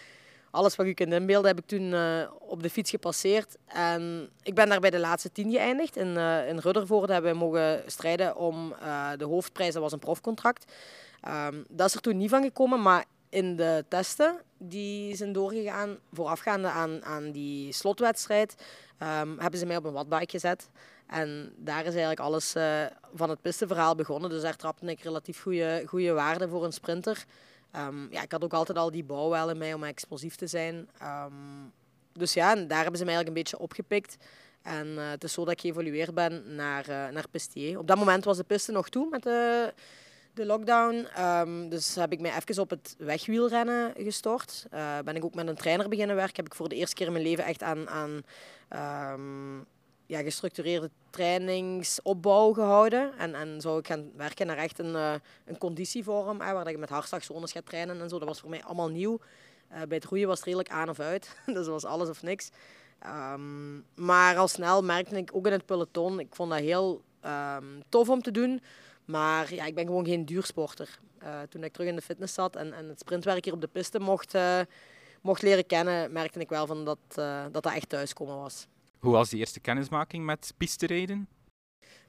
alles wat je kunt inbeelden heb ik toen uh, op de fiets gepasseerd. En ik ben daar bij de laatste tien geëindigd. In, uh, in Ruddervoorde hebben we mogen strijden om uh, de hoofdprijs. Dat was een profcontract. Um, dat is er toen niet van gekomen, maar in de testen die zijn doorgegaan, voorafgaande aan, aan die slotwedstrijd, um, hebben ze mij op een wattbike gezet. En daar is eigenlijk alles van het pistenverhaal begonnen. Dus daar trapte ik relatief goede waarden voor een sprinter. Um, ja, ik had ook altijd al die bouw wel in mij om explosief te zijn. Um, dus ja, daar hebben ze mij eigenlijk een beetje opgepikt. En uh, het is zo dat ik geëvolueerd ben naar, uh, naar Pistier. Op dat moment was de piste nog toe met de, de lockdown. Um, dus heb ik mij even op het wegwielrennen gestort. Uh, ben ik ook met een trainer beginnen werken. Heb ik voor de eerste keer in mijn leven echt aan, aan ja, gestructureerde trainingsopbouw gehouden. En, en zou ik gaan werken naar echt een, uh, een conditievorm, hè, waar je met hartslagzones gaat trainen en zo. Dat was voor mij allemaal nieuw. Uh, bij het roeien was het redelijk aan of uit. dus dat was alles of niks. Um, maar al snel merkte ik ook in het peloton, ik vond dat heel um, tof om te doen. Maar ja, ik ben gewoon geen duursporter. Uh, toen ik terug in de fitness zat en, en het sprintwerk hier op de piste mocht, mocht leren kennen, merkte ik wel van dat, dat dat echt thuiskomen was. Hoe was die eerste kennismaking met pisterijden?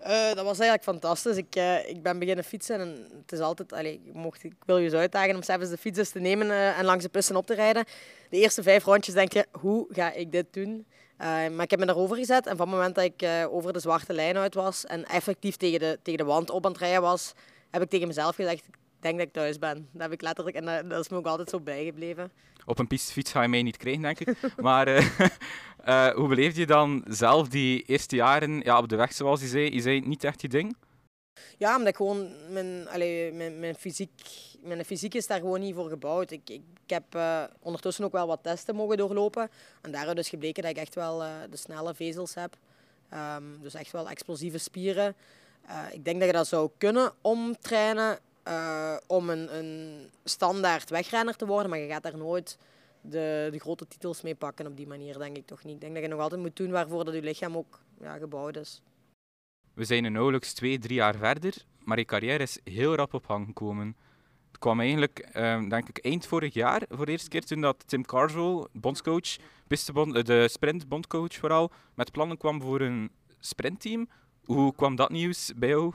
Uh, dat was eigenlijk fantastisch. Ik, uh, ik ben beginnen fietsen en het is altijd... Allez, ik, mocht, ik wil je eens uitdagen om zelfs de fiets te nemen uh, en langs de pisten op te rijden. De eerste vijf rondjes denk je, hoe ga ik dit doen? maar ik heb me daarover gezet en van het moment dat ik over de zwarte lijn uit was en effectief tegen de, tegen de wand op aan het rijden was, heb ik tegen mezelf gezegd, ik denk dat ik thuis ben. Dat heb ik letterlijk en dat is me ook altijd zo bijgebleven. Op een pistefiets ga je mij niet krijgen, denk ik. maar Uh, hoe beleefde je dan zelf die eerste jaren ja, op de weg, zoals je zei? Je niet echt je ding? Ja, omdat ik gewoon mijn, mijn, mijn, fysiek, mijn fysiek is daar gewoon niet voor gebouwd. Ik, ik, heb uh, ondertussen ook wel wat testen mogen doorlopen. En daaruit is gebleken dat ik echt wel uh, de snelle vezels heb. Um, dus echt wel explosieve spieren. ik denk dat je dat zou kunnen omtrainen om een, een standaard wegrenner te worden. Maar je gaat daar nooit de, grote titels mee pakken op die manier, denk ik toch niet. Ik denk dat je nog altijd moet doen waarvoor dat je lichaam ook ja, gebouwd is. We zijn nu nauwelijks twee, drie jaar verder, maar je carrière is heel rap op gang gekomen. Het kwam eigenlijk, um, denk ik, eind vorig jaar voor de eerste keer toen dat Tim Carswell, bondscoach, pistebond, de sprintbondcoach vooral, met plannen kwam voor een sprintteam. Hoe kwam dat nieuws bij jou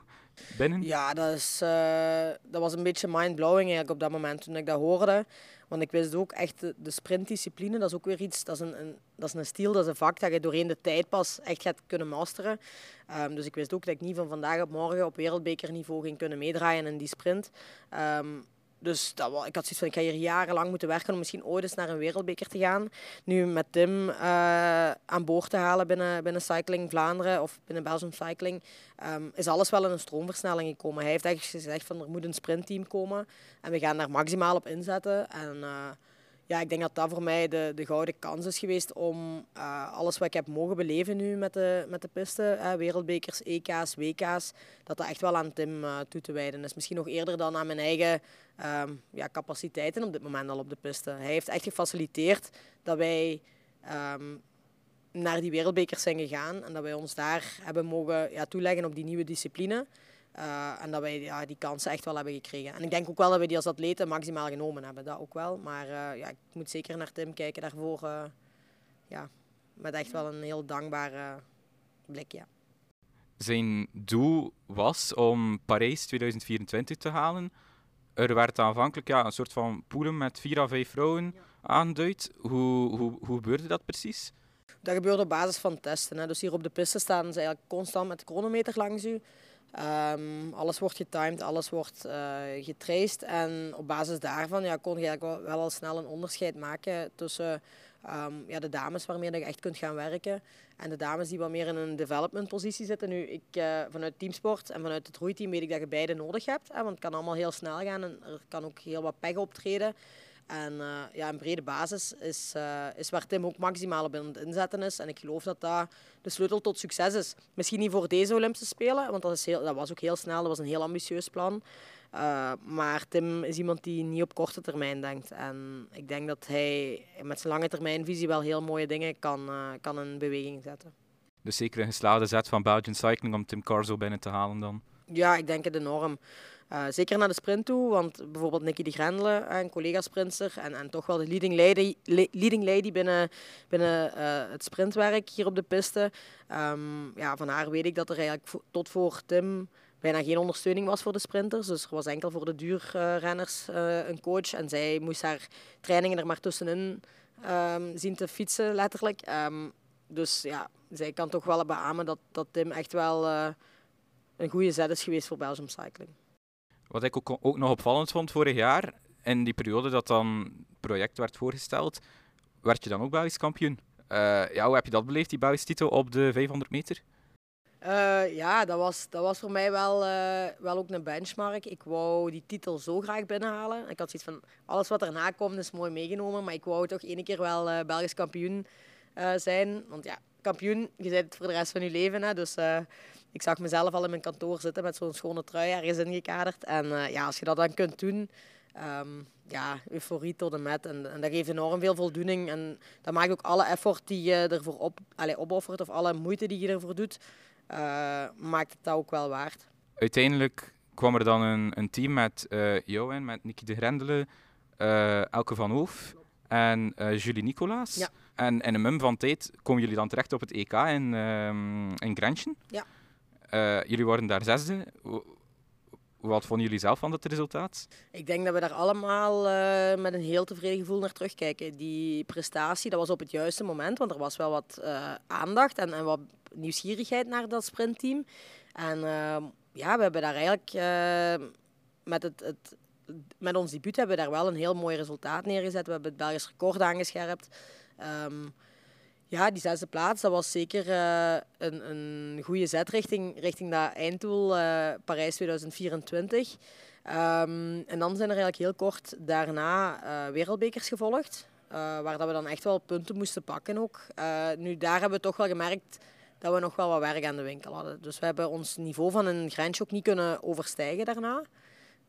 Ja, dat, is, uh, dat was een beetje mind-blowing eigenlijk op dat moment toen ik dat hoorde. Want ik wist ook echt, de, sprintdiscipline, dat is ook weer iets, dat is een, een, dat is een stil, dat is een vak dat je doorheen de tijd pas echt gaat kunnen masteren. Um, dus ik wist ook dat ik niet van vandaag op morgen op wereldbekerniveau ging kunnen meedraaien in die sprint. Um, dus dat, ik had zoiets van, ik ga hier jarenlang moeten werken om misschien ooit eens naar een wereldbeker te gaan. Nu met Tim uh, aan boord te halen binnen, binnen Cycling Vlaanderen of binnen Belgium Cycling, um, is alles wel in een stroomversnelling gekomen. Hij heeft eigenlijk gezegd van er moet een sprintteam komen en we gaan daar maximaal op inzetten. En, uh, ja, ik denk dat dat voor mij de, de gouden kans is geweest om uh, alles wat ik heb mogen beleven nu met de, met de piste, uh, wereldbekers, EK's, WK's, dat dat echt wel aan Tim uh, toe te wijden is. Misschien nog eerder dan aan mijn eigen um, ja, capaciteiten op dit moment al op de piste. Hij heeft echt gefaciliteerd dat wij um, naar die wereldbekers zijn gegaan en dat wij ons daar hebben mogen ja, toeleggen op die nieuwe discipline. Uh, en dat wij ja, die kansen echt wel hebben gekregen. En ik denk ook wel dat we die als atleten maximaal genomen hebben. Dat ook wel. Maar uh, ja, ik moet zeker naar Tim kijken daarvoor. Uh, ja, met echt wel een heel dankbare blik. Ja. Zijn doel was om Parijs 2024 te halen. Er werd aanvankelijk ja, een soort van poelen met vier à vijf vrouwen ja. aanduid. Hoe, hoe, hoe gebeurde dat precies? Dat gebeurde op basis van testen. Hè. Dus hier op de piste staan ze eigenlijk constant met de chronometer langs u. Um, alles wordt getimed, alles wordt uh, getraced. En op basis daarvan ja, kon je eigenlijk wel, wel al snel een onderscheid maken tussen ehm, ja, de dames waarmee je echt kunt gaan werken. En de dames die wat meer in een development positie zitten. Nu, ik, uh, vanuit teamsport en vanuit het roeiteam weet ik dat je beide nodig hebt. Hè, want het kan allemaal heel snel gaan en er kan ook heel wat pech optreden. En uh, ja, een brede basis is, uh, is waar Tim ook maximaal op in het inzetten is. En ik geloof dat dat de sleutel tot succes is. Misschien niet voor deze Olympische Spelen, want dat, is heel, dat was ook heel snel. Dat was een heel ambitieus plan. Uh, maar Tim is iemand die niet op korte termijn denkt. En ik denk dat hij met zijn lange termijnvisie wel heel mooie dingen kan, kan in beweging zetten. Dus zeker een geslaagde zet van Belgian Cycling om Tim Carzo binnen te halen dan? Ja, ik denk het enorm. Uh, zeker naar de sprint toe, want bijvoorbeeld Nicky de Grendelen, een collega-sprinter en, en toch wel de leading lady, leading lady binnen, binnen uh, het sprintwerk hier op de piste. Um, ja, van haar weet ik dat er eigenlijk tot voor Tim bijna geen ondersteuning was voor de sprinters. Dus er was enkel voor de duurrenners uh, een coach en zij moest haar trainingen er maar tussenin um, zien te fietsen, letterlijk. Um, dus ja, zij kan toch wel beamen dat, dat Tim echt wel een goede zet is geweest voor Belgium Cycling. Wat ik ook, nog opvallend vond vorig jaar, in die periode dat dan project werd voorgesteld, werd je dan ook Belgisch kampioen. Uh, ja, hoe heb je dat beleefd, die Belgische titel op de 500 meter? Uh, ja, dat was, dat was voor mij wel, uh, wel ook een benchmark. Ik wou die titel zo graag binnenhalen. Ik had zoiets van, alles wat erna komt is mooi meegenomen, maar ik wou toch één keer wel Belgisch kampioen zijn. Want ja, kampioen, je bent het voor de rest van je leven. Hè, dus ik zag mezelf al in mijn kantoor zitten met zo'n schone trui ergens ingekaderd. En uh, ja, als je dat dan kunt doen, um, ja, euforie tot en met. En, en, dat geeft enorm veel voldoening. En dat maakt ook alle effort die je ervoor op, allez, opoffert, of alle moeite die je ervoor doet, uh, maakt het dat ook wel waard. Uiteindelijk kwam er dan een, een team met uh, Johan, met Nicky de Grendelen, Elke van Hoof en Julie Nicolaas. Ja. En in een mum van tijd komen jullie dan terecht op het EK in, um, in Grenchen. Ja. Uh, jullie worden daar zesde. Wat vonden jullie zelf van het resultaat? Ik denk dat we daar allemaal uh, met een heel tevreden gevoel naar terugkijken. Die prestatie, dat was op het juiste moment, want er was wel wat uh, aandacht en, en, wat nieuwsgierigheid naar dat sprintteam. En ja, we hebben daar eigenlijk met, het, het, met ons debuut hebben we daar wel een heel mooi resultaat neergezet. We hebben het Belgisch record aangescherpt. Um, ja, die zesde plaats, dat was zeker uh, een, een goede zet richting, richting dat einddoel uh, Parijs 2024. Um, ehm, en dan zijn er eigenlijk heel kort daarna uh, wereldbekers gevolgd. waar dat we dan echt wel punten moesten pakken ook. nu, daar hebben we toch wel gemerkt dat we nog wel wat werk aan de winkel hadden. Dus we hebben ons niveau van een grensje ook niet kunnen overstijgen daarna.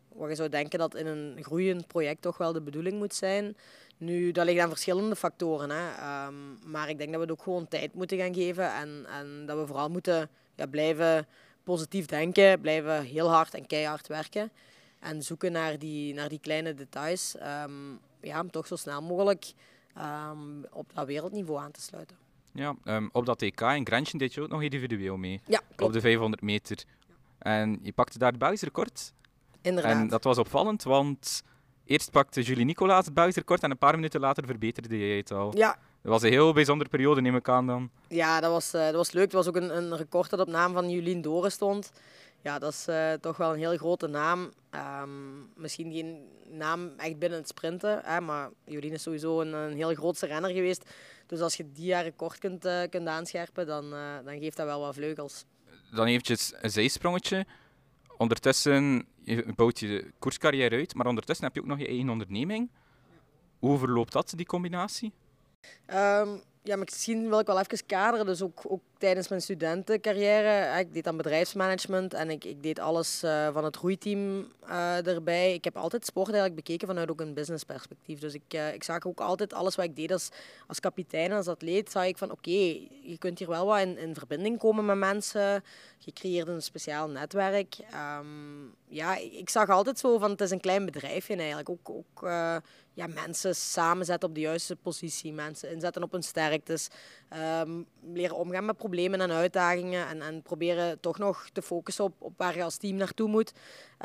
Waar je zou denken dat in een groeiend project toch wel de bedoeling moet zijn. Nu, dat ligt aan verschillende factoren. Hè. Um, maar ik denk dat we het ook gewoon tijd moeten gaan geven. En, en dat we vooral moeten ja, blijven positief denken, blijven heel hard en keihard werken. En zoeken naar die, naar die kleine details. Um, ja, om toch zo snel mogelijk um, op dat wereldniveau aan te sluiten. Ja, op dat EK in Grenchen deed je ook nog individueel mee. Ja. Op de 500 meter. En je pakte daar het Belgisch record. Inderdaad. En dat was opvallend, want Eerst pakte Julie Nicolaas het Belgisch record en een paar minuten later verbeterde jij het al. Ja. Dat was een heel bijzondere periode, neem ik aan dan. Ja, dat was, uh, dat was leuk. Het was ook een, een record dat op naam van Julien Doren stond. Ja, dat is uh, toch wel een heel grote naam. Um, misschien geen naam echt binnen het sprinten, hè, maar Julien is sowieso een, een heel grootste renner geweest. Dus als je die haar record kunt, uh, kunt aanscherpen, dan, dan geeft dat wel wat vleugels. Dan eventjes een zijsprongetje ondertussen je bouwt je koerscarrière uit, maar ondertussen heb je ook nog je eigen onderneming. Hoe verloopt dat, die combinatie? Um, ja, misschien wil ik wel even kaderen. Dus ook, ook tijdens mijn studentencarrière, ik deed dan bedrijfsmanagement en ik, ik deed alles uh, van het groeiteam uh, erbij. Ik heb altijd sport eigenlijk bekeken vanuit ook een businessperspectief. Dus ik, ik zag ook altijd alles wat ik deed als, als kapitein, als atleet, zag ik van oké, je kunt hier wel wat in, in verbinding komen met mensen. Je creëert een speciaal netwerk. Um, ja, ik zag altijd zo van het is een klein bedrijfje eigenlijk. Ook, ook ja, mensen samenzetten op de juiste positie, mensen inzetten op hun sterktes, um, leren omgaan met problemen en uitdagingen en, en proberen toch nog te focussen op, op waar je als team naartoe moet.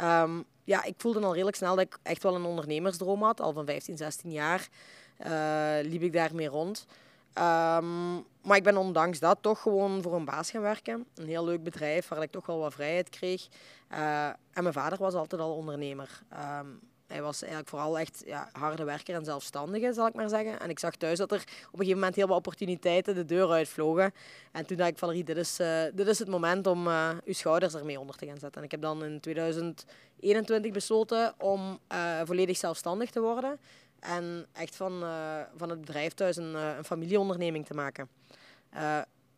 Um, ja, ik voelde al redelijk snel dat ik echt wel een ondernemersdroom had. Al van 15, 16 jaar uh, liep ik daarmee rond. Um, maar ik ben ondanks dat toch gewoon voor een baas gaan werken. Een heel leuk bedrijf waar ik toch wel wat vrijheid kreeg. Uh, en mijn vader was altijd al ondernemer. Hij was eigenlijk vooral echt ja, harde werker en zelfstandige, zal ik maar zeggen. En ik zag thuis dat er op een gegeven moment heel wat opportuniteiten de deur uitvlogen. En toen dacht ik, Valerie, dit is, uh, dit is het moment om uh, uw schouders ermee onder te gaan zetten. En ik heb dan in 2021 besloten om uh, volledig zelfstandig te worden. En echt van, van het bedrijf thuis een, een familieonderneming te maken.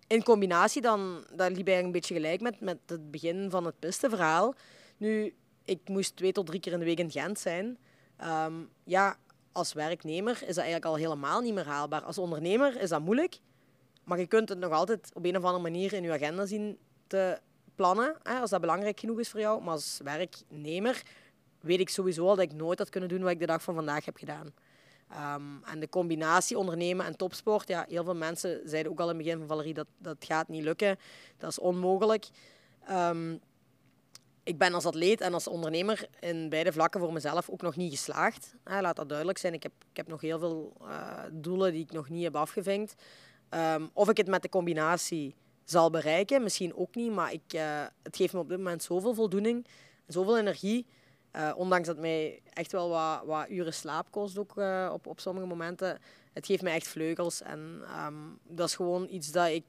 in combinatie dan, dat liep eigenlijk een beetje gelijk met, met het begin van het pistenverhaal. Nu, ik moest twee tot drie keer in de week in Gent zijn. Um, ja, als werknemer is dat eigenlijk al helemaal niet meer haalbaar. Als ondernemer is dat moeilijk, maar je kunt het nog altijd op een of andere manier in je agenda zien te plannen, hè, als dat belangrijk genoeg is voor jou. Maar als werknemer weet ik sowieso al dat ik nooit had kunnen doen wat ik de dag van vandaag heb gedaan. Um, en de combinatie ondernemen en topsport, ja, heel veel mensen zeiden ook al in het begin van Valerie dat dat gaat niet lukken, dat is onmogelijk. Um, ik ben als atleet en als ondernemer in beide vlakken voor mezelf ook nog niet geslaagd. laat dat duidelijk zijn. Ik heb, ik heb nog heel veel uh, doelen die ik nog niet heb afgevinkt. Um, of ik het met de combinatie zal bereiken, misschien ook niet. Maar ik, uh, het geeft me op dit moment zoveel voldoening, zoveel energie. Uh, ondanks dat mij echt wel wat, wat uren slaap kost ook, op, op sommige momenten. Het geeft mij echt vleugels. En um, dat is gewoon iets dat ik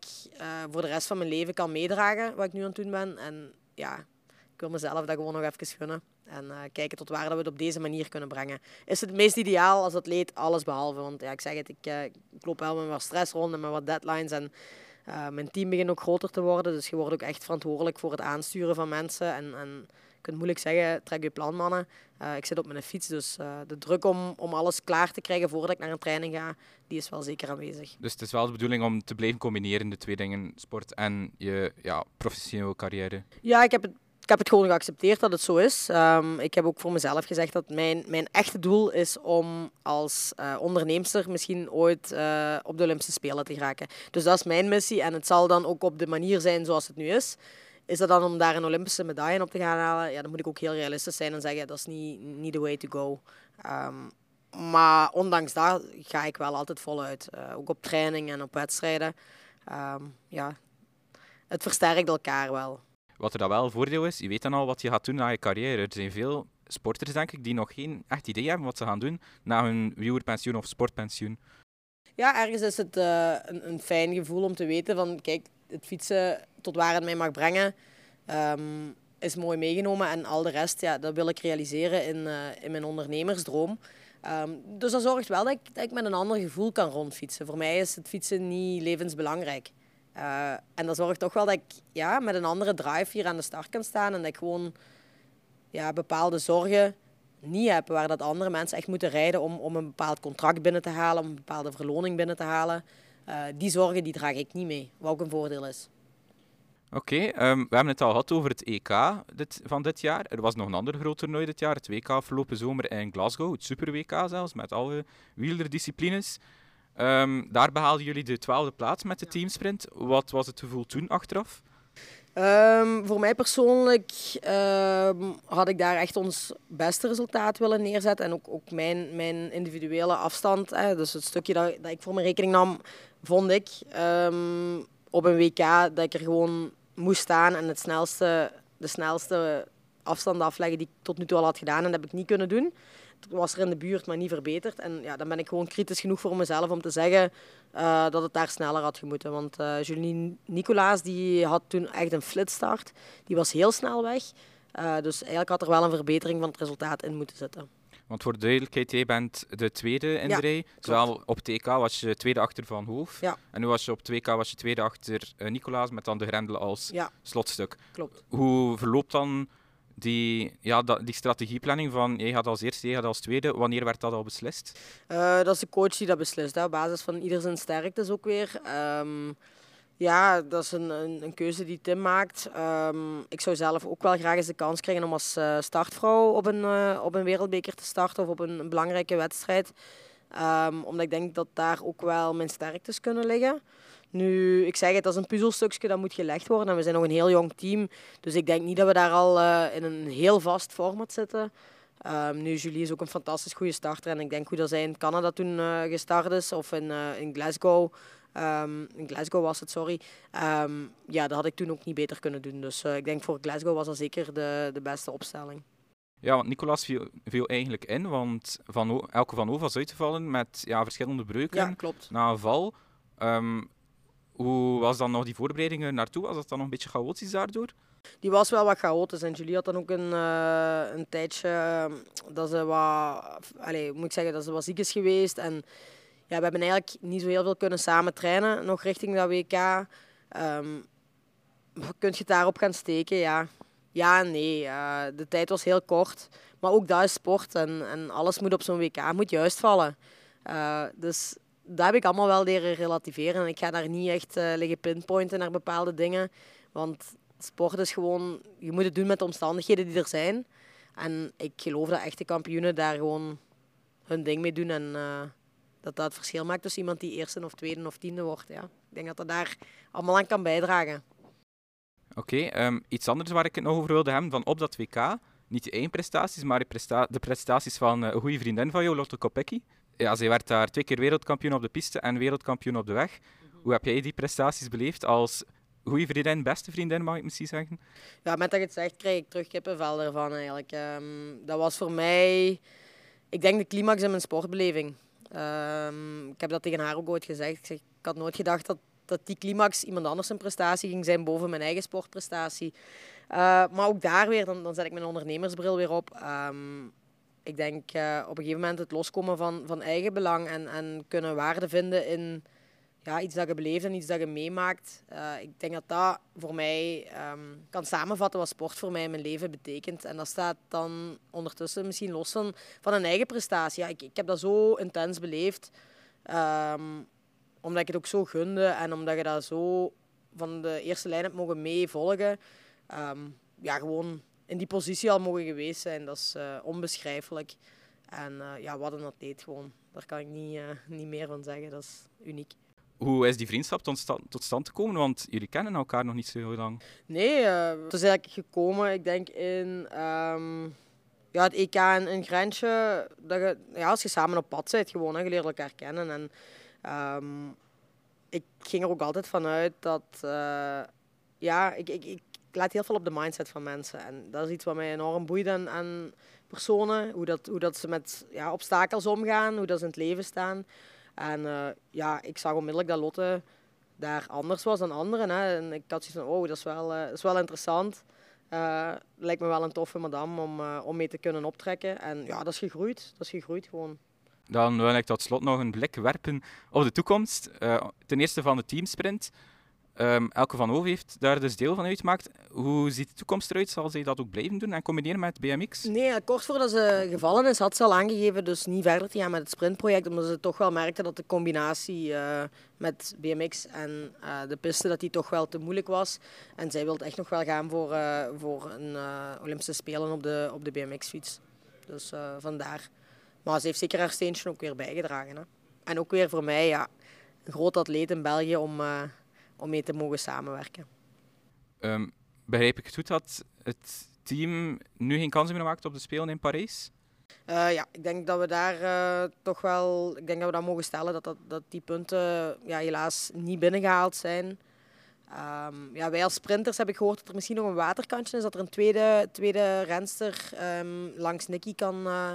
voor de rest van mijn leven kan meedragen, wat ik nu aan het doen ben. En ja, ik wil mezelf dat gewoon nog even gunnen. En uh, kijken tot waar dat we het op deze manier kunnen brengen. Is het het meest ideaal als atleet? Alles behalve. Want ja, ik zeg het, ik, uh, ik loop wel met wat stress rond en met wat deadlines. En uh, mijn team begint ook groter te worden. Dus je wordt ook echt verantwoordelijk voor het aansturen van mensen. En, en je kunt moeilijk zeggen, trek je plan mannen. ik zit op mijn fiets, dus de druk om, om alles klaar te krijgen voordat ik naar een training ga, die is wel zeker aanwezig. Dus het is wel de bedoeling om te blijven combineren, de twee dingen, sport en je ja, professionele carrière? Ja, ik heb het ik heb het gewoon geaccepteerd dat het zo is. Um, ik heb ook voor mezelf gezegd dat mijn, mijn echte doel is om als uh, onderneemster misschien ooit uh, op de Olympische Spelen te geraken. Dus dat is mijn missie en het zal dan ook op de manier zijn zoals het nu is. Is dat dan om daar een Olympische medaille op te gaan halen? Ja, dan moet ik ook heel realistisch zijn en zeggen dat is niet, niet the way to go. Um, maar ondanks dat ga ik wel altijd voluit. Uh, ook op training en op wedstrijden. Um, ja, het versterkt elkaar wel. Wat er dan wel een voordeel is, je weet dan al wat je gaat doen na je carrière. Er zijn veel sporters, denk ik, die nog geen echt idee hebben wat ze gaan doen na hun wielerpensioen of sportpensioen. Ja, ergens is het uh, een, een, fijn gevoel om te weten van, kijk, het fietsen tot waar het mij mag brengen, um, is mooi meegenomen. En al de rest, ja, dat wil ik realiseren in, uh, in mijn ondernemersdroom. Um, dus dat zorgt wel dat ik, dat ik met een ander gevoel kan rondfietsen. Voor mij is het fietsen niet levensbelangrijk. Uh, en dat zorgt toch wel dat ik ja, met een andere drive hier aan de start kan staan en dat ik gewoon ja, bepaalde zorgen niet heb waar dat andere mensen echt moeten rijden om, om een bepaald contract binnen te halen, om een bepaalde verloning binnen te halen. Uh, die zorgen die draag ik niet mee, wat ook een voordeel is. Oké, um, we hebben het al gehad over het EK dit, van dit jaar. Er was nog een ander groot toernooi dit jaar, het WK afgelopen zomer in Glasgow, het Super WK zelfs, met alle wielerdisciplines. Um, daar behaalden jullie de twaalfde plaats met de teamsprint. Wat was het gevoel toen achteraf? Um, voor mij persoonlijk um, had ik daar echt ons beste resultaat willen neerzetten. En ook, ook mijn, mijn individuele afstand, hè, dus het stukje dat, dat ik voor mijn rekening nam, vond ik op een WK dat ik er gewoon moest staan en het snelste, de snelste afstand afleggen die ik tot nu toe al had gedaan. En dat heb ik niet kunnen doen was er in de buurt, maar niet verbeterd. En ja, dan ben ik gewoon kritisch genoeg voor mezelf om te zeggen uh, dat het daar sneller had gemoeten. Want uh, Julie Nicolaas die had toen echt een flitstart. Die was heel snel weg. Uh, dus eigenlijk had er wel een verbetering van het resultaat in moeten zitten. Want voor de duidelijkheid, jij bent de tweede in ja, de rij. Zowel op TK was je tweede achter Van Hoof. Ja. En nu was je op 2K was je tweede achter Nicolaas met dan de grendel als ja. slotstuk. Klopt. Hoe verloopt dan die, ja, die strategieplanning van jij gaat als eerste, jij gaat als tweede, wanneer werd dat al beslist? Uh, dat is de coach die dat beslist, hè, op basis van ieder zijn sterktes ook weer. Um, ja, dat is een, een, een, keuze die Tim maakt. Um, ik zou zelf ook wel graag eens de kans krijgen om als uh, startvrouw op een, uh, op een wereldbeker te starten of op een, een belangrijke wedstrijd. Um, omdat ik denk dat daar ook wel mijn sterktes kunnen liggen. Nu, ik zeg het, dat is een puzzelstukje dat moet gelegd worden. En we zijn nog een heel jong team. Dus ik denk niet dat we daar al uh, in een heel vast format zitten. Um, nu, Julie is ook een fantastisch goede starter. En ik denk hoe dat zij in Canada toen uh, gestart is. Of in, uh, in Glasgow. Um, in Glasgow was het, sorry. Um, ja, dat had ik toen ook niet beter kunnen doen. Dus ik denk voor Glasgow was dat zeker de, de beste opstelling. Ja, want Nicolas viel, viel eigenlijk in, want van, Elke van O was uit te vallen met ja, verschillende breuken Ja, klopt. na een val. Ehm, hoe was dan nog die voorbereidingen naartoe? Was dat dan nog een beetje chaotisch daardoor? Die was wel wat chaotisch. En Julie had dan ook een, eh, een tijdje eh, dat ze wat, allez, moet ik zeggen, dat ze wat ziek is geweest. En ja, we hebben eigenlijk niet zo heel veel kunnen samen trainen, nog richting dat WK. Ehm kun je daarop gaan steken? Ja, ja nee. Eh, de tijd was heel kort. Maar ook dat is sport en, en alles moet op zo'n WK moet juist vallen. Eh, dus dat heb ik allemaal wel leren relativeren. En ik ga daar niet echt eh, liggen pinpointen naar bepaalde dingen. Want sport is gewoon, je moet het doen met de omstandigheden die er zijn. En ik geloof dat echte kampioenen daar gewoon hun ding mee doen. En eh, dat dat het verschil maakt tussen iemand die eerste of tweede of tiende wordt. Ja. Ik denk dat dat daar allemaal aan kan bijdragen. Oké, ehm, iets anders waar ik het nog over wilde hebben, van op dat WK, niet eigen prestaties, maar de prestaties van eh, een goede vriendin van jou, Lotte Kopecky. Ja, zij werd daar twee keer wereldkampioen op de piste en wereldkampioen op de weg. Hoe heb jij die prestaties beleefd als goede vriendin, beste vriendin, mag ik misschien zeggen? Ja, met dat je het zegt, krijg ik terug kippenvel ervan eigenlijk. Ehm, dat was voor mij, ik denk, de climax in mijn sportbeleving. Ehm, ik heb dat tegen haar ook ooit gezegd. Ik, zeg, ik had nooit gedacht dat, dat die climax iemand anders een prestatie ging zijn boven mijn eigen sportprestatie. Eh, maar ook daar weer, dan, dan zet ik mijn ondernemersbril weer op. Ehm, ik denk eh, op een gegeven moment het loskomen van, van eigen belang en, en kunnen waarde vinden in ja, iets dat je beleeft en iets dat je meemaakt. Eh, ik denk dat dat voor mij ehm, kan samenvatten wat sport voor mij in mijn leven betekent. En dat staat dan ondertussen misschien los van, van een eigen prestatie. Ja, ik, ik heb dat zo intens beleefd, ehm, omdat ik het ook zo gunde en omdat je dat zo van de eerste lijn hebt mogen meevolgen. Ehm, ja, gewoon in die positie al mogen geweest zijn. Dat is eh, onbeschrijfelijk. En eh, ja, wat een atleet gewoon. Daar kan ik niet, eh, niet meer van zeggen. Dat is uniek. Hoe is die vriendschap tot stand, tot stand gekomen? Want jullie kennen elkaar nog niet zo heel lang. Nee, eh, het is eigenlijk gekomen, ik denk in ehm, ja, het EK in, in Grensje. Dat je, ja, als je samen op pad bent, gewoon, hè, je leert elkaar kennen. En, ehm, ik ging er ook altijd vanuit dat, ja, ik, ik, ik let heel veel op de mindset van mensen. En dat is iets wat mij enorm boeit aan, personen. Hoe, dat, hoe dat ze met ja, obstakels omgaan, hoe dat ze in het leven staan. En eh, ja, ik zag onmiddellijk dat Lotte daar anders was dan anderen. Hè. En ik had zoiets van, oh, dat is wel, eh, dat is wel interessant. Eh, lijkt me wel een toffe madame om, om mee te kunnen optrekken. En ja, dat is gegroeid. Dat is gegroeid gewoon. Dan wil ik tot slot nog een blik werpen op de toekomst. Ten eerste van de teamsprint. Ehm, Elke van Hoof heeft daar dus deel van uitgemaakt. Hoe ziet de toekomst eruit? Zal zij dat ook blijven doen en combineren met BMX? Nee, kort voordat ze gevallen is, had ze al aangegeven dus niet verder te gaan met het sprintproject. Omdat ze toch wel merkte dat de combinatie eh, met BMX en eh, de piste dat die toch wel te moeilijk was. En zij wilde echt nog wel gaan voor, eh, voor een Olympische Spelen op de, op de BMX-fiets. Dus vandaar. Maar ze heeft zeker haar steentje ook weer bijgedragen. Hè. En ook weer voor mij ja, een groot atleet in België om, om mee te mogen samenwerken. Ehm, begrijp ik het goed dat het team nu geen kans meer maakt op de Spelen in Parijs? Eh, ja, ik denk dat we daar eh, toch wel, ik denk dat we dat mogen stellen, dat, dat, dat die punten ja, helaas niet binnengehaald zijn. Ehm, ja, wij als sprinters heb ik gehoord dat er misschien nog een waterkantje is, dat er een tweede, tweede renster ehm, langs Nicky kan eh,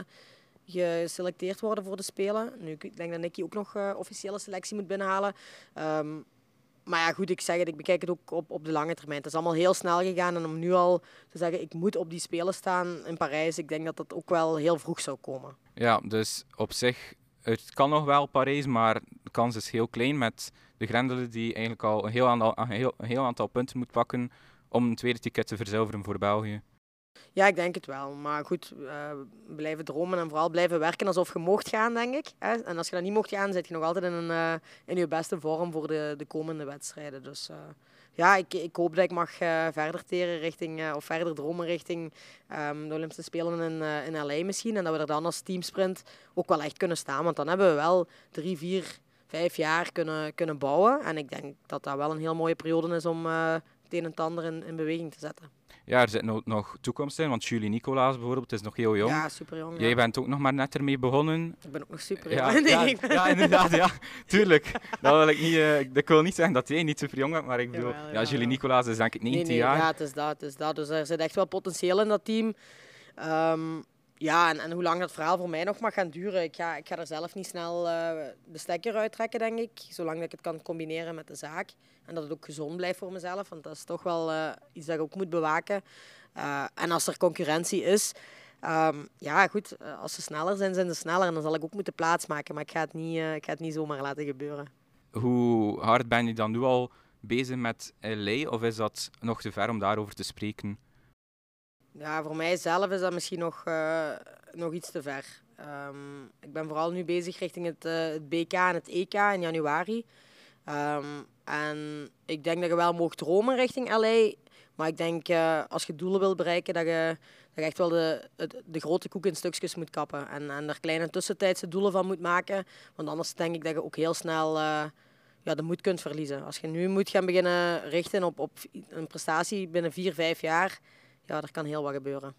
geselecteerd worden voor de Spelen. Nu, ik denk dat Nicky ook nog officiële selectie moet binnenhalen. Maar ja, goed, ik zeg het, ik bekijk het ook op, op de lange termijn. Het is allemaal heel snel gegaan en om nu al te zeggen, ik moet op die Spelen staan in Parijs, ik denk dat dat ook wel heel vroeg zou komen. Ja, dus op zich, het kan nog wel Parijs, maar de kans is heel klein met de Grendelen die eigenlijk al een heel aantal, een heel, een heel aantal punten moet pakken om een tweede ticket te verzilveren voor België. Ja, ik denk het wel. Maar goed, eh, blijven dromen en vooral blijven werken alsof je mocht gaan, denk ik. En als je dat niet mocht gaan, zit je nog altijd in, een, eh, in je beste vorm voor de, de komende wedstrijden. Dus eh, ja, ik, ik hoop dat ik mag verder teren richting, of verder dromen richting ehm, de Olympische Spelen in, in LA misschien. En dat we er dan als teamsprint ook wel echt kunnen staan. Want dan hebben we wel drie, vier, vijf jaar kunnen, kunnen bouwen. En ik denk dat dat wel een heel mooie periode is om eh, het een en het ander in, in beweging te zetten. Ja, er zit nog, nog toekomst in, want Julie Nicolaas bijvoorbeeld is nog heel jong. Ja, super jong. Jij bent ook nog maar net ermee begonnen. Ik ben ook nog super Ja, jong. Nee, ja, ik ben- ja, inderdaad, ja. Tuurlijk. Dat wil ik, niet, eh, ik wil niet zeggen dat jij niet super jong bent, maar ik bedoel, ja, Julie. Nicolaas is denk ik 19 nee, nee, jaar. Ja, het is dat, het is dat. Dus er zit echt wel potentieel in dat team. Ehm, ja, en, hoe lang dat verhaal voor mij nog mag gaan duren, ik ga, ik ga er zelf niet snel uh, de stekker uittrekken, denk ik. Zolang dat ik het kan combineren met de zaak. En dat het ook gezond blijft voor mezelf, want dat is toch wel uh, iets dat ik ook moet bewaken. Uh, en als er concurrentie is, um, ja goed, als ze sneller zijn, zijn ze sneller. En dan zal ik ook moeten plaatsmaken, maar ik ga het niet, ik ga het niet zomaar laten gebeuren. Hoe hard ben je dan nu al bezig met LA, of is dat nog te ver om daarover te spreken? Ja, voor mijzelf is dat misschien nog, uh, nog iets te ver. Um, ik ben vooral nu bezig richting het, uh, het, BK en het EK in januari. Um, en ik denk dat je wel mag dromen richting LA. Maar ik denk uh, als je doelen wil bereiken, dat je, dat je echt wel de, de, de grote koek in stukjes moet kappen. En, en er kleine tussentijdse doelen van moet maken. Want anders denk ik dat je ook heel snel ja, de moed kunt verliezen. Als je nu moet gaan beginnen richten op, op een prestatie binnen vier, vijf jaar ja, er kan heel wat gebeuren.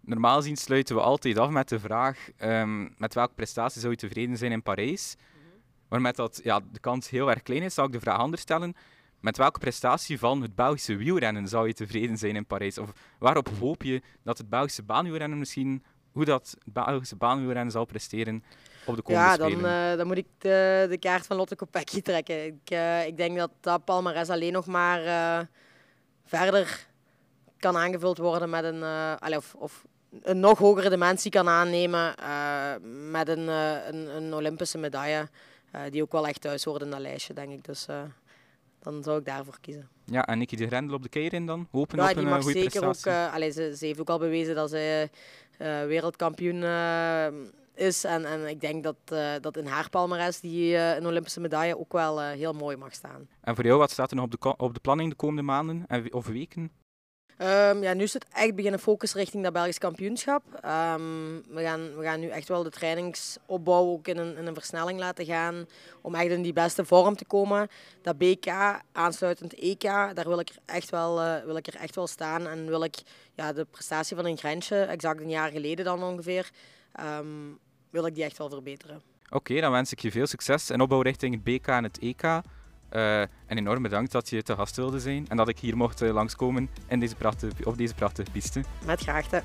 Normaal gezien sluiten we altijd af met de vraag um, met welke prestatie zou je tevreden zijn in Parijs. -hmm. Maar met dat ja, de kans heel erg klein is, zou ik de vraag anders stellen. Met welke prestatie van het Belgische wielrennen zou je tevreden zijn in Parijs? Of waarop hoop je dat het Belgische baanwielrennen misschien, hoe dat het Belgische baanwielrennen zal presteren op de komende ja, dan, uh, dan moet ik de, de, kaart van Lotte Kopecky trekken. Ik, uh, ik denk dat dat Palmares alleen nog maar uh, verder kan aangevuld worden met een, uh, of, of een nog hogere dimensie kan aannemen uh, met een, uh, een, een, Olympische medaille. die ook wel echt thuis hoort in dat lijstje, denk ik. Dus dan zou ik daarvoor kiezen. Ja, en Nicky de Grendel op de keirin dan? Hopen ja, op die een mag goede zeker prestatie? ook... Allez, ze, ze, heeft ook al bewezen dat zij wereldkampioen is. En, en ik denk dat, dat in haar palmares die een Olympische medaille ook wel heel mooi mag staan. En voor jou, wat staat er nog op de, op de planning de komende maanden en, of weken? Um, ja, nu is het echt beginnen focussen richting dat Belgisch kampioenschap. Um, we, gaan, we gaan nu echt wel de trainingsopbouw ook in een, in een versnelling laten gaan. Om echt in die beste vorm te komen. Dat BK, aansluitend EK, daar wil ik er echt wel, uh, wil ik er echt wel staan. En wil ik ja, de prestatie van een grensje, exact een jaar geleden dan ongeveer, um, wil ik die echt wel verbeteren. Oké, dan wens ik je veel succes en opbouw richting het BK en het EK. Uh, en enorm bedankt dat je te gast wilde zijn en dat ik hier mocht uh, langskomen in deze prachtige, op deze prachtige piste. Met graagte.